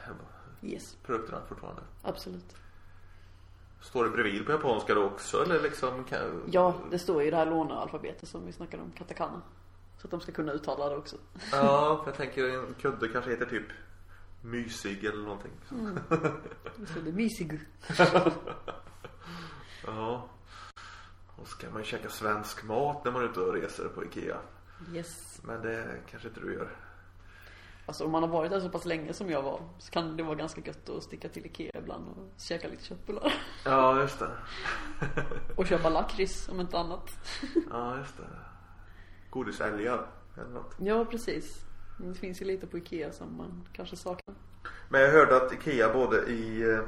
[SPEAKER 3] yes,
[SPEAKER 1] Produkterna fortfarande?
[SPEAKER 3] absolut.
[SPEAKER 1] Står det bredvid på japanska då också eller liksom? Kan...
[SPEAKER 3] Ja, det står ju det här lånealfabetet som vi snackade om, katakana. Så att de ska kunna uttala det också.
[SPEAKER 1] Ja, för jag tänker en kudde kanske heter typ mysig eller någonting.
[SPEAKER 3] Det står det mysig.
[SPEAKER 1] Ja. Och ska man ju käka svensk mat när man är ute och reser på Ikea.
[SPEAKER 3] Yes.
[SPEAKER 1] Men det kanske inte du gör.
[SPEAKER 3] Alltså om man har varit där så pass länge som jag var så kan det vara ganska gött att sticka till Ikea ibland och käka lite köttbullar.
[SPEAKER 1] Ja, just det.
[SPEAKER 3] Och köpa lakrits om inte annat.
[SPEAKER 1] Ja, just det. Godisälgar eller något.
[SPEAKER 3] Ja, precis. Det finns ju lite på Ikea som man kanske saknar.
[SPEAKER 1] Men jag hörde att Ikea både i, eh,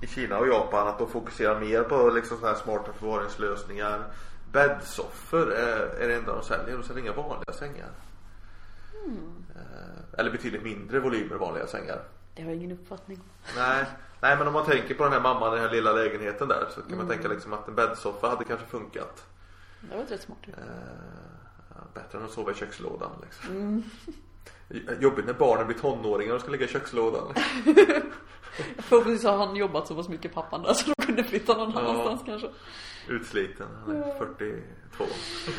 [SPEAKER 1] i Kina och Japan att de fokuserar mer på liksom sådana här smarta förvaringslösningar. Bäddsoffor är, är det enda de säljer. De säljer inga vanliga sängar. Eh, Eller betydligt mindre volymer vanliga sängar.
[SPEAKER 3] Det har jag ingen uppfattning om.
[SPEAKER 1] Nej, nej men om man tänker på den här mamman i den här lilla lägenheten där så kan man tänka liksom att en bäddsoffa hade kanske funkat.
[SPEAKER 3] Det var rätt smart.
[SPEAKER 1] Eh, bättre än att sova i kökslådan liksom. Jobbigt när barnen blir tonåringar och ska ligga i kökslådan.
[SPEAKER 3] Förhoppningsvis har han jobbat så pass mycket pappan där så de kunde flytta någon annanstans kanske.
[SPEAKER 1] Utsliten, han är 42.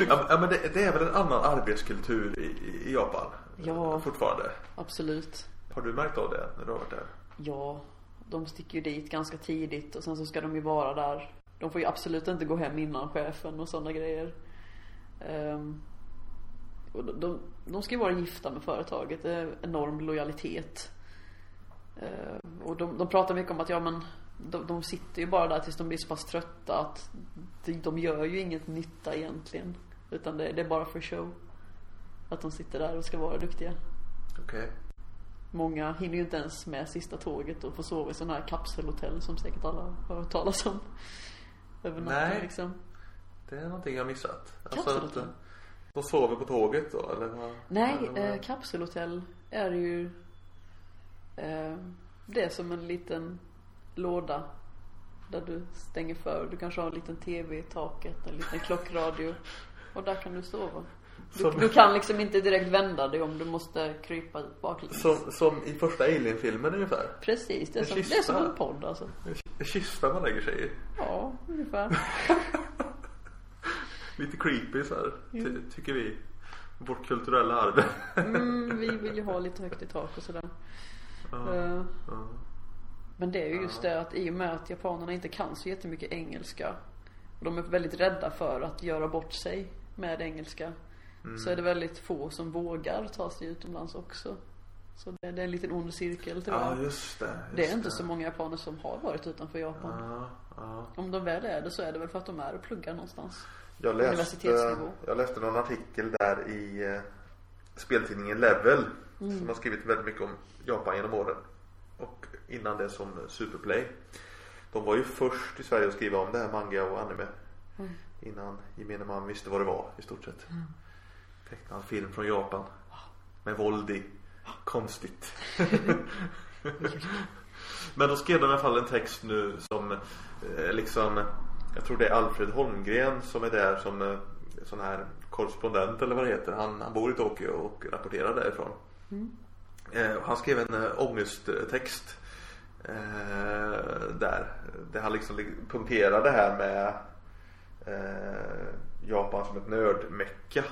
[SPEAKER 1] Ja, ja men det, det är väl en annan arbetskultur i, i- Japan?
[SPEAKER 3] Ja.
[SPEAKER 1] Fortfarande.
[SPEAKER 3] Absolut.
[SPEAKER 1] Har du märkt av det när du har varit där?
[SPEAKER 3] Ja, de sticker ju dit ganska tidigt och sen så ska de ju vara där. De får ju absolut inte gå hem innan chefen och sådana grejer. Ehm, och de, de, de ska ju vara gifta med företaget, det är enorm lojalitet. Ehm, och de, de pratar mycket om att ja men de, de sitter ju bara där tills de blir så pass trötta att de, de gör ju inget nytta egentligen. Utan det, det är bara för show. Att de sitter där och ska vara duktiga.
[SPEAKER 1] Okej.
[SPEAKER 3] Många hinner ju inte ens med sista tåget och får sova i sådana här kapselhotell som säkert alla har hört talas om. Över natten
[SPEAKER 1] Nej.
[SPEAKER 3] liksom.
[SPEAKER 1] Det är någonting jag missat. Alltså
[SPEAKER 3] Kapselhotell?
[SPEAKER 1] eh, de sover på tåget då eller? vad?
[SPEAKER 3] Nej,
[SPEAKER 1] Eller
[SPEAKER 3] eh, kapselhotell är ju eh, Det är som en liten låda Där du stänger för. Du kanske har en liten TV i taket, en liten klockradio. Och där kan du sova. Du,
[SPEAKER 1] Som-
[SPEAKER 3] du kan liksom inte direkt vända dig om du måste krypa baklänges.
[SPEAKER 1] Som, som i första Alien-filmen ungefär.
[SPEAKER 3] Precis, det är,
[SPEAKER 1] En
[SPEAKER 3] som, det är som en podd alltså.
[SPEAKER 1] En kista man lägger sig i.
[SPEAKER 3] Ja, ungefär.
[SPEAKER 1] Lite creepy så här, ty- tycker vi. Vårt kulturella arv.
[SPEAKER 3] Mm, vi vill ju ha lite högt i tak och sådär.
[SPEAKER 1] Ja.
[SPEAKER 3] Men det är ju just det att i och med att japanerna inte kan så jättemycket engelska och de är väldigt rädda för att göra bort sig med engelska så är det väldigt få som vågar ta sig utomlands också. Så det, är en liten ond cirkel tror
[SPEAKER 1] Ja,
[SPEAKER 3] jag.
[SPEAKER 1] just det. Just
[SPEAKER 3] Det är inte så många japaner som har varit utanför Japan.
[SPEAKER 1] Ja, ja.
[SPEAKER 3] Om de väl är det så är det väl för att de är och pluggar någonstans.
[SPEAKER 1] Jag läste, jag läste någon artikel där i eh, speltidningen Level
[SPEAKER 3] Mm.
[SPEAKER 1] som har skrivit väldigt mycket om Japan genom åren. Och innan det som Superplay. De var ju först i Sverige att skriva om det här manga och anime.
[SPEAKER 3] Mm.
[SPEAKER 1] Innan gemene man visste vad det var i stort sett. Tecknad film från Japan. Med våld i. Konstigt. Men då skrev de i alla fall en text nu som eh, liksom Jag tror det är Alfred Holmgren som är där som eh, sån här korrespondent eller vad det heter. Han, han bor i Tokyo och rapporterar därifrån. Eh, och han skrev en eh, ångesttext eh, där. Där han liksom li- punkterar det här med eh, Japan som ett nördmecka.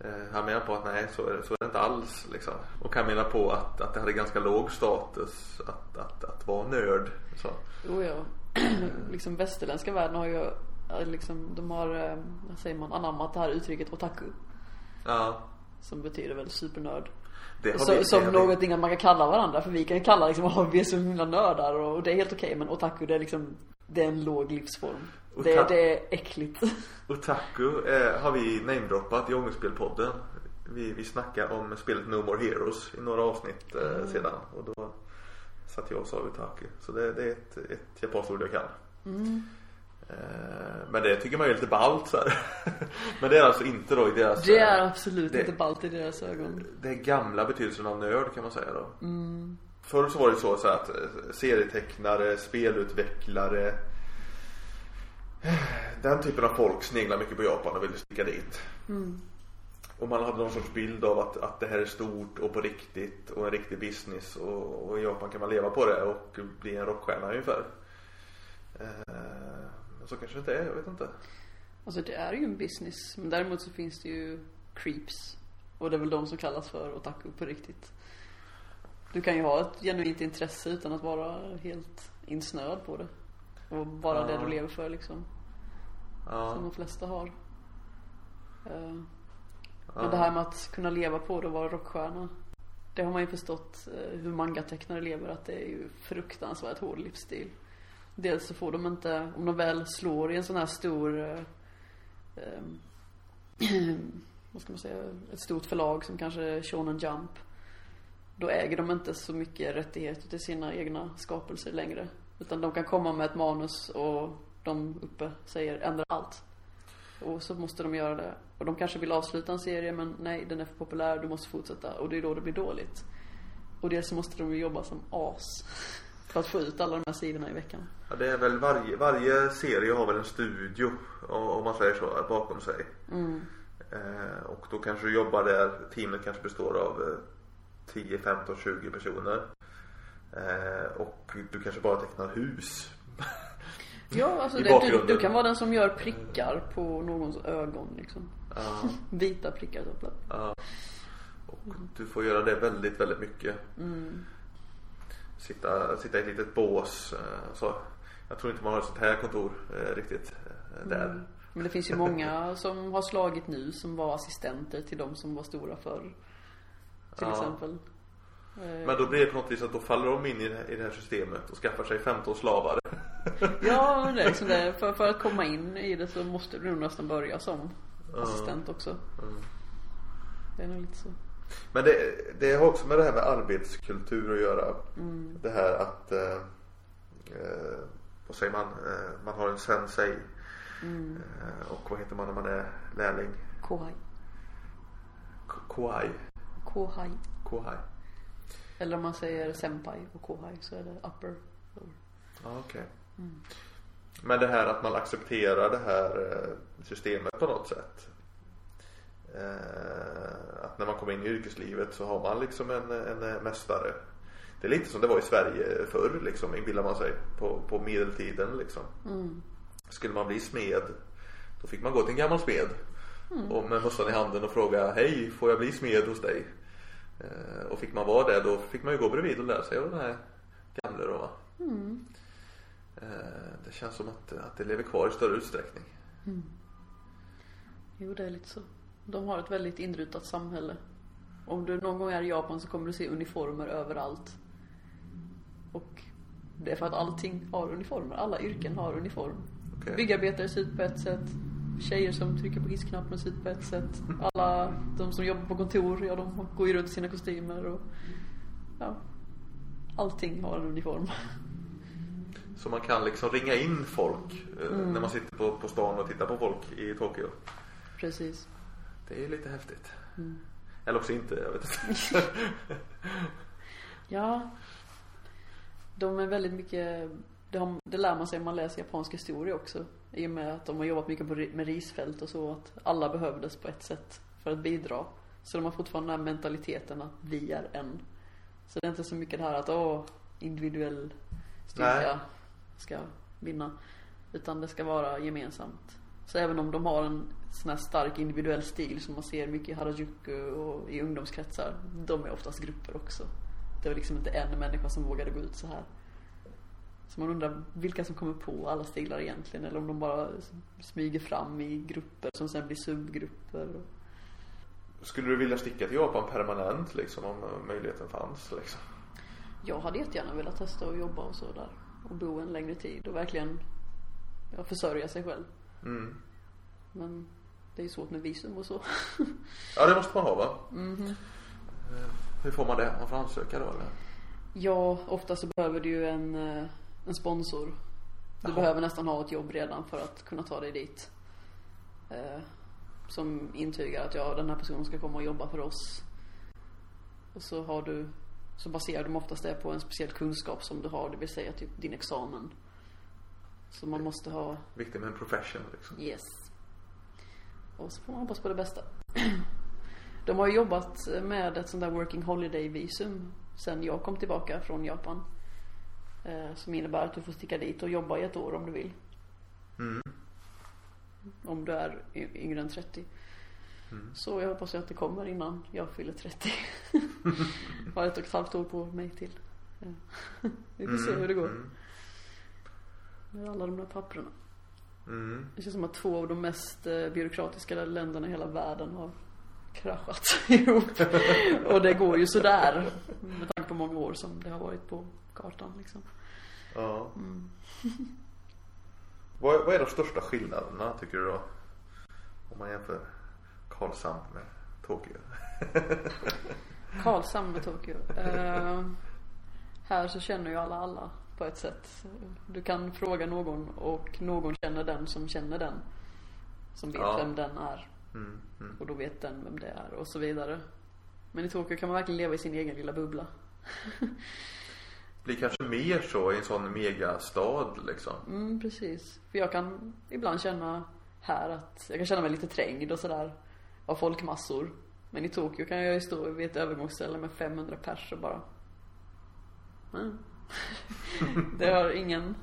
[SPEAKER 1] Eh, han menar på att nej så är det, så är det inte alls liksom. Och han menar på att, att det hade ganska låg status att, att, att vara nörd. Så.
[SPEAKER 3] Jo, ja. liksom västerländska världen har ju eh, liksom, de har, eh, vad säger man, anammat det här uttrycket otaku.
[SPEAKER 1] Ja.
[SPEAKER 3] Som betyder väl supernörd.
[SPEAKER 1] Det
[SPEAKER 3] Så,
[SPEAKER 1] vi- det
[SPEAKER 3] som någonting att man kan kalla varandra för vi kan kalla liksom, oh, vi är så himla nördar och det är helt okej men otaku det är liksom, det är en låg livsform. Det,
[SPEAKER 1] Otaku-
[SPEAKER 3] det är äckligt.
[SPEAKER 1] Otaku eh, har vi namedroppat i Ångestspelpodden. Vi, vi snackade om spelet No More Heroes i några avsnitt eh, sedan. Och då satt jag och sa otaku. Så det, det är ett, ett japanskt ord jag kan. Eh, men det tycker man är lite ballt så här. Men det är alltså inte då i deras
[SPEAKER 3] Det är
[SPEAKER 1] eh,
[SPEAKER 3] absolut
[SPEAKER 1] det-
[SPEAKER 3] inte ballt i deras ögon.
[SPEAKER 1] det är gamla betydelsen av nörd kan man säga då. Förr så var det så, så att eh, serietecknare, spelutvecklare Den typen av folk sneglar mycket på Japan och ville sticka dit. Och man hade någon sorts bild av att, att det här är stort och på riktigt och en riktig business och, och i Japan kan man leva på det och bli en rockstjärna ungefär. Eh, så kanske det inte är, jag vet inte.
[SPEAKER 3] Alltså det är ju en business. Men däremot så finns det ju creeps. Och det är väl de som kallas för otaku på riktigt. Du kan ju ha ett genuint intresse utan att vara helt insnöad på det. Och bara det
[SPEAKER 1] Ja.
[SPEAKER 3] du lever för liksom. Som
[SPEAKER 1] Ja,
[SPEAKER 3] de flesta har. Eh. Men det här med att kunna leva på det och vara rockstjärna. Det har man ju förstått eh, hur mangatecknare lever att det är ju fruktansvärt hård livsstil. Dels så får de inte, om de väl slår i en sån här stor eh, eh, vad ska man säga, ett stort förlag som kanske Shonen Jump. Då äger de inte så mycket rättigheter till sina egna skapelser längre. Utan de kan komma med ett manus och de uppe säger ändra allt. Och så måste de göra det. Och de kanske vill avsluta en serie men nej den är för populär, du måste fortsätta. Och det är då det blir dåligt. Och dels så måste de ju jobba som as. För att få ut alla de här sidorna i veckan.
[SPEAKER 1] Ja, det är väl varje, varje serie har väl en studio om man säger så bakom sig. Eh, och då kanske du jobbar där, teamet kanske består av eh, 10, 15, 20 personer. Eh, och du kanske bara tecknar hus.
[SPEAKER 3] Ja, alltså det, du, du kan vara den som gör prickar på någons ögon liksom.
[SPEAKER 1] Ja,
[SPEAKER 3] Vita prickar så
[SPEAKER 1] ja. Och du får göra det väldigt, väldigt mycket. Sitta, sitta i ett litet bås. eh, Så. Jag tror inte man har ett sånt här kontor eh, riktigt eh, där.
[SPEAKER 3] Men det finns ju många som har slagit nu som var assistenter till de som var stora förr. Till
[SPEAKER 1] Ja.
[SPEAKER 3] exempel. Eh,
[SPEAKER 1] Men då blir det på något vis att då faller de in i det, här, i det här systemet och skaffar sig 15 slavar.
[SPEAKER 3] Ja, men det är liksom det. För, för att komma in i det så måste du nästan börja som assistent också. Det är nog lite så.
[SPEAKER 1] Men det, det har också med det här med arbetskultur att göra. Det här att, eh, eh, vad säger man, eh, man har en sensei. Eh, och vad heter man när man är lärling?
[SPEAKER 3] Kohai.
[SPEAKER 1] K- Kohai.
[SPEAKER 3] Kohai.
[SPEAKER 1] Kohai.
[SPEAKER 3] Eller om man säger senpai och kohai så är det upper.
[SPEAKER 1] Ja, okej. Men det här att man accepterar det här eh, systemet på något sätt. Eh, Att när man kommer in i yrkeslivet så har man liksom en, en eh, mästare. Det är lite som det var i Sverige förr liksom, inbillar man sig. På, på medeltiden liksom. Skulle man bli smed Då fick man gå till en gammal smed Och med mössan i handen och fråga Hej, får jag bli smed hos dig? Eh, Och fick man vara där då fick man ju gå bredvid och lära sig av den här gamle då va? Eh, Det känns som att, att det lever kvar i större utsträckning
[SPEAKER 3] Jo, det är lite så. De har ett väldigt inrutat samhälle. Om du någon gång är i Japan så kommer du se uniformer överallt. Och det är för att allting har uniformer. Alla yrken har uniform.
[SPEAKER 1] Okej.
[SPEAKER 3] Byggarbetare ser ut på ett sätt. Tjejer som trycker på hissknappen ser ut på ett sätt. Alla de som jobbar på kontor, ja de går ju runt i sina kostymer och ja. Allting har en uniform.
[SPEAKER 1] Så man kan liksom ringa in folk eh,
[SPEAKER 3] Mm.
[SPEAKER 1] när man sitter på, på stan och tittar på folk i Tokyo.
[SPEAKER 3] Precis.
[SPEAKER 1] Det är lite häftigt.
[SPEAKER 3] Mm.
[SPEAKER 1] Eller också inte, jag vet inte.
[SPEAKER 3] Ja. De är väldigt mycket, det, har, det lär man sig om man läser japansk historia också. I och med att de har jobbat mycket på, med risfält och så, att alla behövdes på ett sätt för att bidra. Så de har fortfarande den här mentaliteten att vi är en. Så det är inte så mycket det här att åh, individuell styrka ska vinna. Utan det ska vara gemensamt. Så även om de har en sån här stark individuell stil som man ser mycket i Harajuku och i ungdomskretsar. De är oftast grupper också. Det var liksom inte en människa som vågade gå ut så här. Så man undrar vilka som kommer på alla stilar egentligen eller om de bara smyger fram i grupper som sen blir subgrupper.
[SPEAKER 1] Skulle du vilja sticka till Japan permanent liksom om möjligheten fanns liksom?
[SPEAKER 3] Jag hade jättegärna velat testa att jobba och så där. Och bo en längre tid och verkligen ja, försörja sig själv.
[SPEAKER 1] Mm.
[SPEAKER 3] Men det är ju svårt med visum och så.
[SPEAKER 1] Ja det måste man ha va?
[SPEAKER 3] Mhm.
[SPEAKER 1] Eh, Hur får man det? Man får ansöka då eller?
[SPEAKER 3] Ja, ofta så behöver du ju en, eh, en sponsor. Du
[SPEAKER 1] Jaha.
[SPEAKER 3] behöver nästan ha ett jobb redan för att kunna ta dig dit. Eh, som intygar att ja, den här personen ska komma och jobba för oss. Och så har du, så baserar de oftast det på en speciell kunskap som du har, det vill säga typ din examen. Så man måste ha
[SPEAKER 1] Viktigt med en profession liksom.
[SPEAKER 3] Yes. Och så får man hoppas på det bästa. De har ju jobbat med ett sånt där working holiday visum sen jag kom tillbaka från Japan. Eh, som innebär att du får sticka dit och jobba i ett år om du vill.
[SPEAKER 1] Mm.
[SPEAKER 3] Om du är yngre än 30. Så jag hoppas att det kommer innan jag fyller 30. har ett och ett halvt år på mig till. Vi får se hur det går.
[SPEAKER 1] Mm.
[SPEAKER 3] Med alla de där papperna.
[SPEAKER 1] Mm.
[SPEAKER 3] Det känns som att två av de mest eh, byråkratiska länderna i hela världen har kraschat ihop. Och det går ju sådär. Med tanke på många år som det har varit på kartan liksom.
[SPEAKER 1] Ja.
[SPEAKER 3] Mm.
[SPEAKER 1] Vad, vad är de största skillnaderna tycker du då? Om man jämför Karlshamn med Tokyo.
[SPEAKER 3] Karlshamn med Tokyo. Eh, här så känner ju alla alla på ett sätt. Du kan fråga någon och någon känner den som känner den. Som vet
[SPEAKER 1] Ja.
[SPEAKER 3] vem den är.
[SPEAKER 1] Mm. Mm.
[SPEAKER 3] Och då vet den vem det är och så vidare. Men i Tokyo kan man verkligen leva i sin egen lilla bubbla.
[SPEAKER 1] Blir kanske mer så i en sån megastad liksom.
[SPEAKER 3] Mm, precis. För jag kan ibland känna här att jag kan känna mig lite trängd och sådär av folkmassor. Men i Tokyo kan jag ju stå vid ett övergångsställe med 500 pers och bara mm. Det har ingen,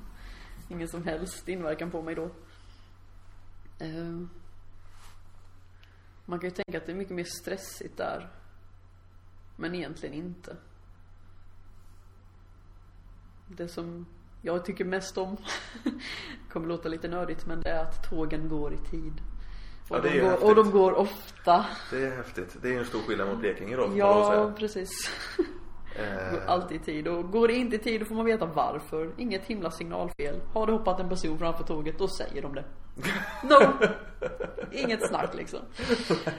[SPEAKER 3] ingen som helst inverkan på mig då. Uh, Man kan ju tänka att det är mycket mer stressigt där. Men egentligen inte. Det som jag tycker mest om kommer låta lite nördigt men det är att tågen går i tid. Och,
[SPEAKER 1] Ja, det
[SPEAKER 3] de, går, och de går ofta.
[SPEAKER 1] Det är häftigt. Det är en stor skillnad mot Blekinge då
[SPEAKER 3] Ja, precis.
[SPEAKER 1] Eh,
[SPEAKER 3] alltid i tid. Och går det inte i tid då får man veta varför. Inget himla signalfel. Har det hoppat en person framför tåget, då säger de det. No! Inget snack liksom.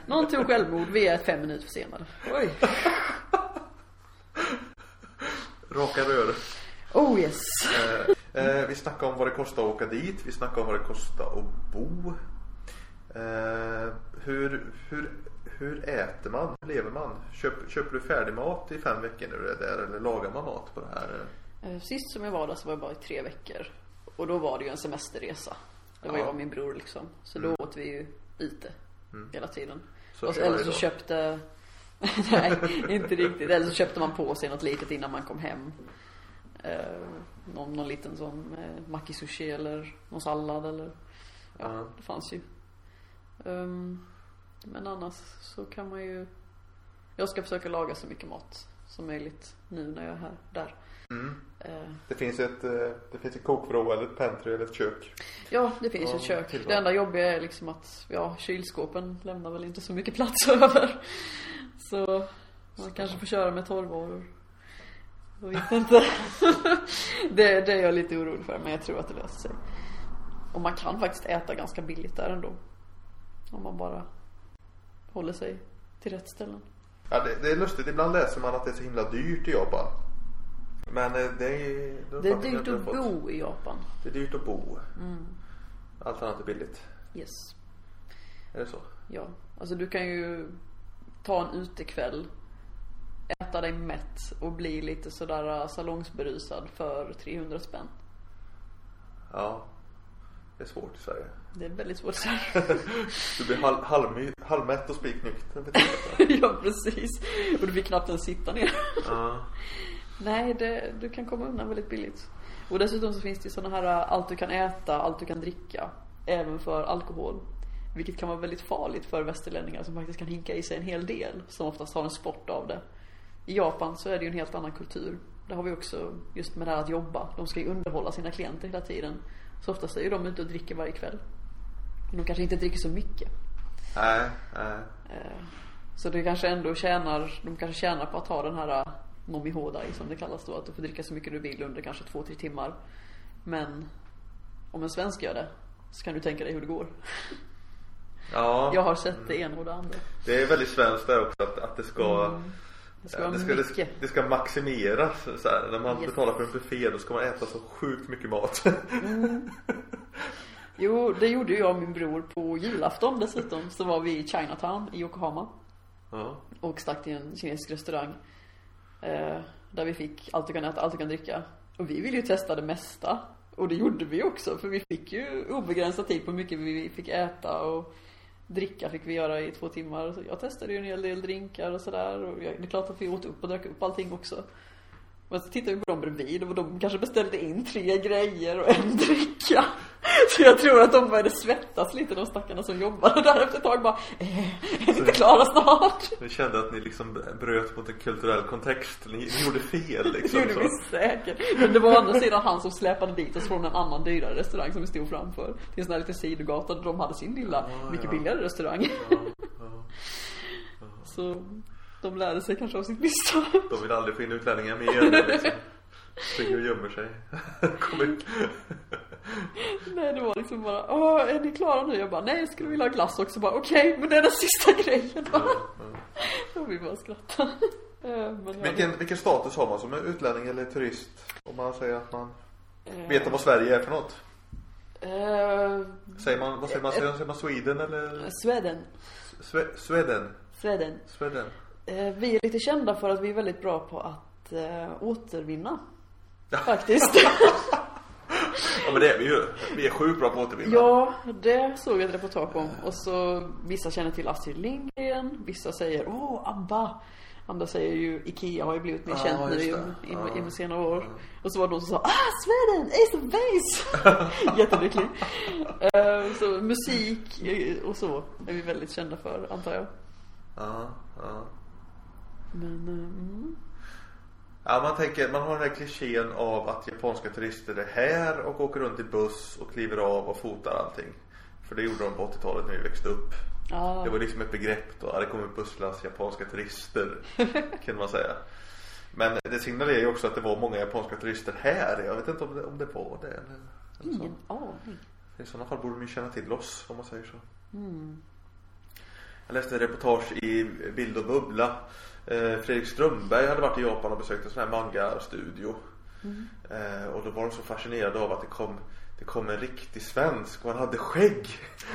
[SPEAKER 3] Någon tog självmord, vi är fem minuter försenade. Oj.
[SPEAKER 1] Raka rör.
[SPEAKER 3] Oh yes.
[SPEAKER 1] Eh, eh, vi snackade om vad det kostar att åka dit. Vi snackade om vad det kostar att bo. Eh, hur, hur, hur äter man? Hur lever man? Köp, köper du färdig mat i fem veckor när du är där eller lagar man mat på det här?
[SPEAKER 3] Eh, Sist som jag var där så var jag bara i tre veckor. Och då var det ju en semesterresa. Det var
[SPEAKER 1] Ja.
[SPEAKER 3] jag och min bror liksom. Så då åt vi ju ute. Hela tiden.
[SPEAKER 1] Så
[SPEAKER 3] och,
[SPEAKER 1] kör
[SPEAKER 3] eller så köpte Nej, inte riktigt. Eller så köpte man på sig något litet innan man kom hem. Eh, någon, någon liten sån eh, makisushi eller någon sallad eller Ja,
[SPEAKER 1] Ja.
[SPEAKER 3] det fanns ju. Ehm, men annars så kan man ju Jag ska försöka laga så mycket mat som möjligt nu när jag är här, där.
[SPEAKER 1] Mm.
[SPEAKER 3] Eh,
[SPEAKER 1] Det finns ett, eh, det finns ett kokvrå eller ett pantry eller ett kök.
[SPEAKER 3] Ja, det finns
[SPEAKER 1] Ja,
[SPEAKER 3] ett kök.
[SPEAKER 1] tillval.
[SPEAKER 3] Det enda jobbiga är liksom att, ja, kylskåpen lämnar väl inte så mycket plats över. Så Man kanske får köra med torrvaror. Jag vet inte. det, det är jag lite orolig för men jag tror att det löser sig. Och man kan faktiskt äta ganska billigt där ändå. Om man bara håller sig till rätt ställen.
[SPEAKER 1] Ja, det, det är lustigt. Ibland läser man att det är så himla dyrt i Japan. Men eh, det är...
[SPEAKER 3] Det är dyrt att bo i Japan.
[SPEAKER 1] Det är dyrt att bo. Allt annat är billigt.
[SPEAKER 3] Yes.
[SPEAKER 1] Är det så?
[SPEAKER 3] Ja. Alltså du kan ju ta en utekväll, äta dig mätt och bli lite sådär salongsberusad för 300 spänn.
[SPEAKER 1] Ja. Det är svårt i Sverige.
[SPEAKER 3] Det är väldigt svårt så
[SPEAKER 1] Du blir halv, halv, halvmätt och spiknykter.
[SPEAKER 3] Ja precis. Och du fick knappt ens sitta ner.
[SPEAKER 1] Ja.
[SPEAKER 3] Nej, det, du kan komma undan väldigt billigt. Och dessutom så finns det sådana här äh, allt du kan äta, allt du kan dricka. Även för alkohol. Vilket kan vara väldigt farligt för västerlänningar som faktiskt kan hinka i sig en hel del. Som oftast har en sport av det. I Japan så är det ju en helt annan kultur. Där har vi också just med det här att jobba. De ska ju underhålla sina klienter hela tiden. Så oftast är ju de ute och dricker varje kväll. Men de kanske inte dricker så mycket.
[SPEAKER 1] Nej, nej.
[SPEAKER 3] Eh, Så det kanske ändå tjänar, de kanske tjänar på att ha den här uh, nomi hodai som det kallas då. Att du får dricka så mycket du vill under kanske två, tre timmar. Men om en svensk gör det så kan du tänka dig hur det går.
[SPEAKER 1] Ja.
[SPEAKER 3] Jag har sett det ena och det andra.
[SPEAKER 1] Det är väldigt svenskt där också att, att det ska
[SPEAKER 3] Mm. Det ska
[SPEAKER 1] det, ska, det, det ska maximeras så här. När man
[SPEAKER 3] Yes.
[SPEAKER 1] betalar för en buffé då ska man äta så sjukt mycket mat.
[SPEAKER 3] Jo, det gjorde jag och min bror på julafton dessutom. Så var vi i Chinatown i Yokohama.
[SPEAKER 1] ja.
[SPEAKER 3] Och stack till en kinesisk restaurang. Eh, där vi fick allt du kan äta, allt du kan dricka. Och vi ville ju testa det mesta. Och det gjorde vi också. För vi fick ju obegränsad tid på hur mycket vi fick äta och dricka fick vi göra i två timmar. Så jag testade ju en hel del drinkar och sådär. Det är klart att vi åt upp och drack upp allting också. Men så tittade vi på dem bredvid och de kanske beställde in tre grejer och en dricka. Så jag tror att de började svettas lite de stackarna som jobbade där efter ett tag bara eh, är vi inte klara snart?
[SPEAKER 1] Ni kände att ni liksom bröt mot en kulturell kontext. Ni, ni gjorde fel
[SPEAKER 3] Det
[SPEAKER 1] liksom.
[SPEAKER 3] gjorde
[SPEAKER 1] så.
[SPEAKER 3] vi säkert. Men det var å andra sidan han som släpade dit oss från en annan dyrare restaurang som vi stod framför. Till en sån här liten sidogata där de hade sin lilla,
[SPEAKER 1] Ah,
[SPEAKER 3] mycket
[SPEAKER 1] ja.
[SPEAKER 3] billigare restaurang.
[SPEAKER 1] Ja, ja.
[SPEAKER 3] Så de lärde sig kanske av sitt misstag.
[SPEAKER 1] De vill aldrig få in utlänningar mer. Liksom. Springer och gömmer sig. Kom ut.
[SPEAKER 3] Nej det var liksom bara, åh är ni klara nu? Jag bara, nej jag skulle vilja ha glass också. Bara, Okej, men det är den sista grejen då. Och vi bara skrattade. Eh, Men ja,
[SPEAKER 1] Vilken, vilken status har man som utlänning eller turist? Om man säger att man
[SPEAKER 3] eh,
[SPEAKER 1] vet vad Sverige är för något.
[SPEAKER 3] eh,
[SPEAKER 1] Säger man, vad säger man? Säger man Sweden eller
[SPEAKER 3] Sweden.
[SPEAKER 1] Sve, Sweden?
[SPEAKER 3] Sweden.
[SPEAKER 1] Sweden?
[SPEAKER 3] Eh, Vi är lite kända för att vi är väldigt bra på att eh, återvinna. Faktiskt.
[SPEAKER 1] Ja men det är vi ju. Vi är sjukt bra på att återvinna.
[SPEAKER 3] ja, det såg jag ett reportage om. Och så vissa känner till Astrid Lindgren, vissa säger åh, ABBA. Andra säger ju Ikea har ju blivit mer
[SPEAKER 1] Ja,
[SPEAKER 3] känt nu
[SPEAKER 1] just
[SPEAKER 3] i,
[SPEAKER 1] det.
[SPEAKER 3] i,
[SPEAKER 1] Ja.
[SPEAKER 3] i senare år. Och så var det någon som sa ah, Sweden, Ace of Base. Jättelycklig. Eh, så musik och så är vi väldigt kända för, antar jag.
[SPEAKER 1] Ja, ja.
[SPEAKER 3] Men, mm.
[SPEAKER 1] Ja, man tänker, man har den här klichén av att japanska turister är här och åker runt i buss och kliver av och fotar allting. För det gjorde de på 80-talet när vi växte upp.
[SPEAKER 3] Ja.
[SPEAKER 1] Det var liksom ett begrepp då. Det kom en busslast japanska turister. kan man säga. Men det signalerar ju också att det var många japanska turister här. Jag vet inte om det, om det var det eller, eller.
[SPEAKER 3] Ingen aning.
[SPEAKER 1] I sådana fall borde de ju känna till oss om man säger så.
[SPEAKER 3] Mm.
[SPEAKER 1] Jag läste ett reportage i Bild och bubbla. Eh, Fredrik Strömberg hade varit i Japan och besökt en sån här manga-studio. Eh, och då var de så fascinerade av att det kom det kom en riktig svensk och han hade skägg.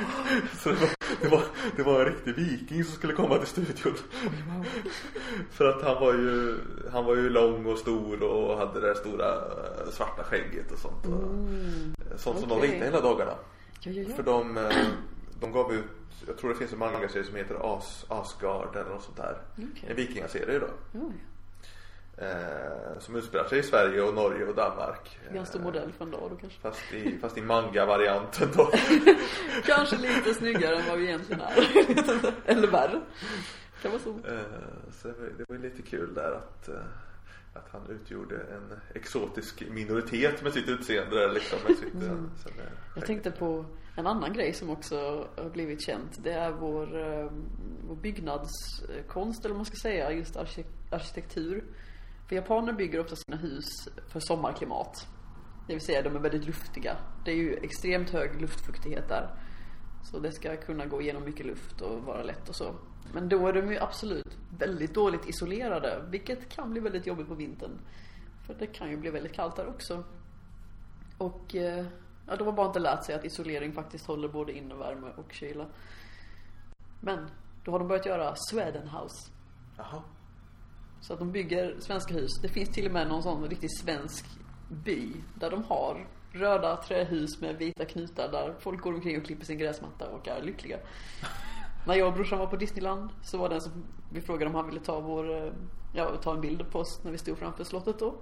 [SPEAKER 1] Så det var, det, var, det var en riktig viking som skulle komma till studion. För att han var ju, han var ju lång och stor och hade det där stora eh, svarta skägget och sånt. Och, sånt som de
[SPEAKER 3] Okej.
[SPEAKER 1] ritade hela dagarna.
[SPEAKER 3] Ja, ja, ja.
[SPEAKER 1] För de, de gav ut, jag tror det finns en manga-serie som heter As, Asgard eller något sånt där.
[SPEAKER 3] Okej.
[SPEAKER 1] En vikingaserie då.
[SPEAKER 3] Ja,
[SPEAKER 1] Eh, som utspelar sig i Sverige och Norge och Danmark.
[SPEAKER 3] Ganska
[SPEAKER 1] Eh,
[SPEAKER 3] modell för en dag då kanske.
[SPEAKER 1] Fast i, fast i manga-varianten då.
[SPEAKER 3] Kanske lite snyggare än vad vi egentligen är. Eller värre. Kan vara så.
[SPEAKER 1] Eh, så det var, det var lite kul där att eh, att han utgjorde en exotisk minoritet med sitt utseende där liksom. Med sitt,
[SPEAKER 3] Mm.
[SPEAKER 1] eh,
[SPEAKER 3] Jag tänkte på en annan grej som också har blivit känt. Det är vår, eh, vår byggnadskonst eller vad man ska säga, just arki- arkitektur. För japaner bygger ofta sina hus för sommarklimat. Det vill säga de är väldigt luftiga. Det är ju extremt hög luftfuktighet där. Så det ska kunna gå igenom mycket luft och vara lätt och så. Men då är de ju absolut väldigt dåligt isolerade, vilket kan bli väldigt jobbigt på vintern. För det kan ju bli väldigt kallt där också. Och eh, ja, de har bara inte lärt sig att isolering faktiskt håller både innevärme och kyla. Men då har de börjat göra Swedenhouse.
[SPEAKER 1] Jaha.
[SPEAKER 3] Så att de bygger svenska hus. Det finns till och med någon sån riktigt svensk by där de har röda trähus med vita knutar där folk går omkring och klipper sin gräsmatta och är lyckliga. När jag och brorsan var på Disneyland så var det en som vi frågade om han ville ta vår, eh, ja, ta en bild på oss när vi stod framför slottet då.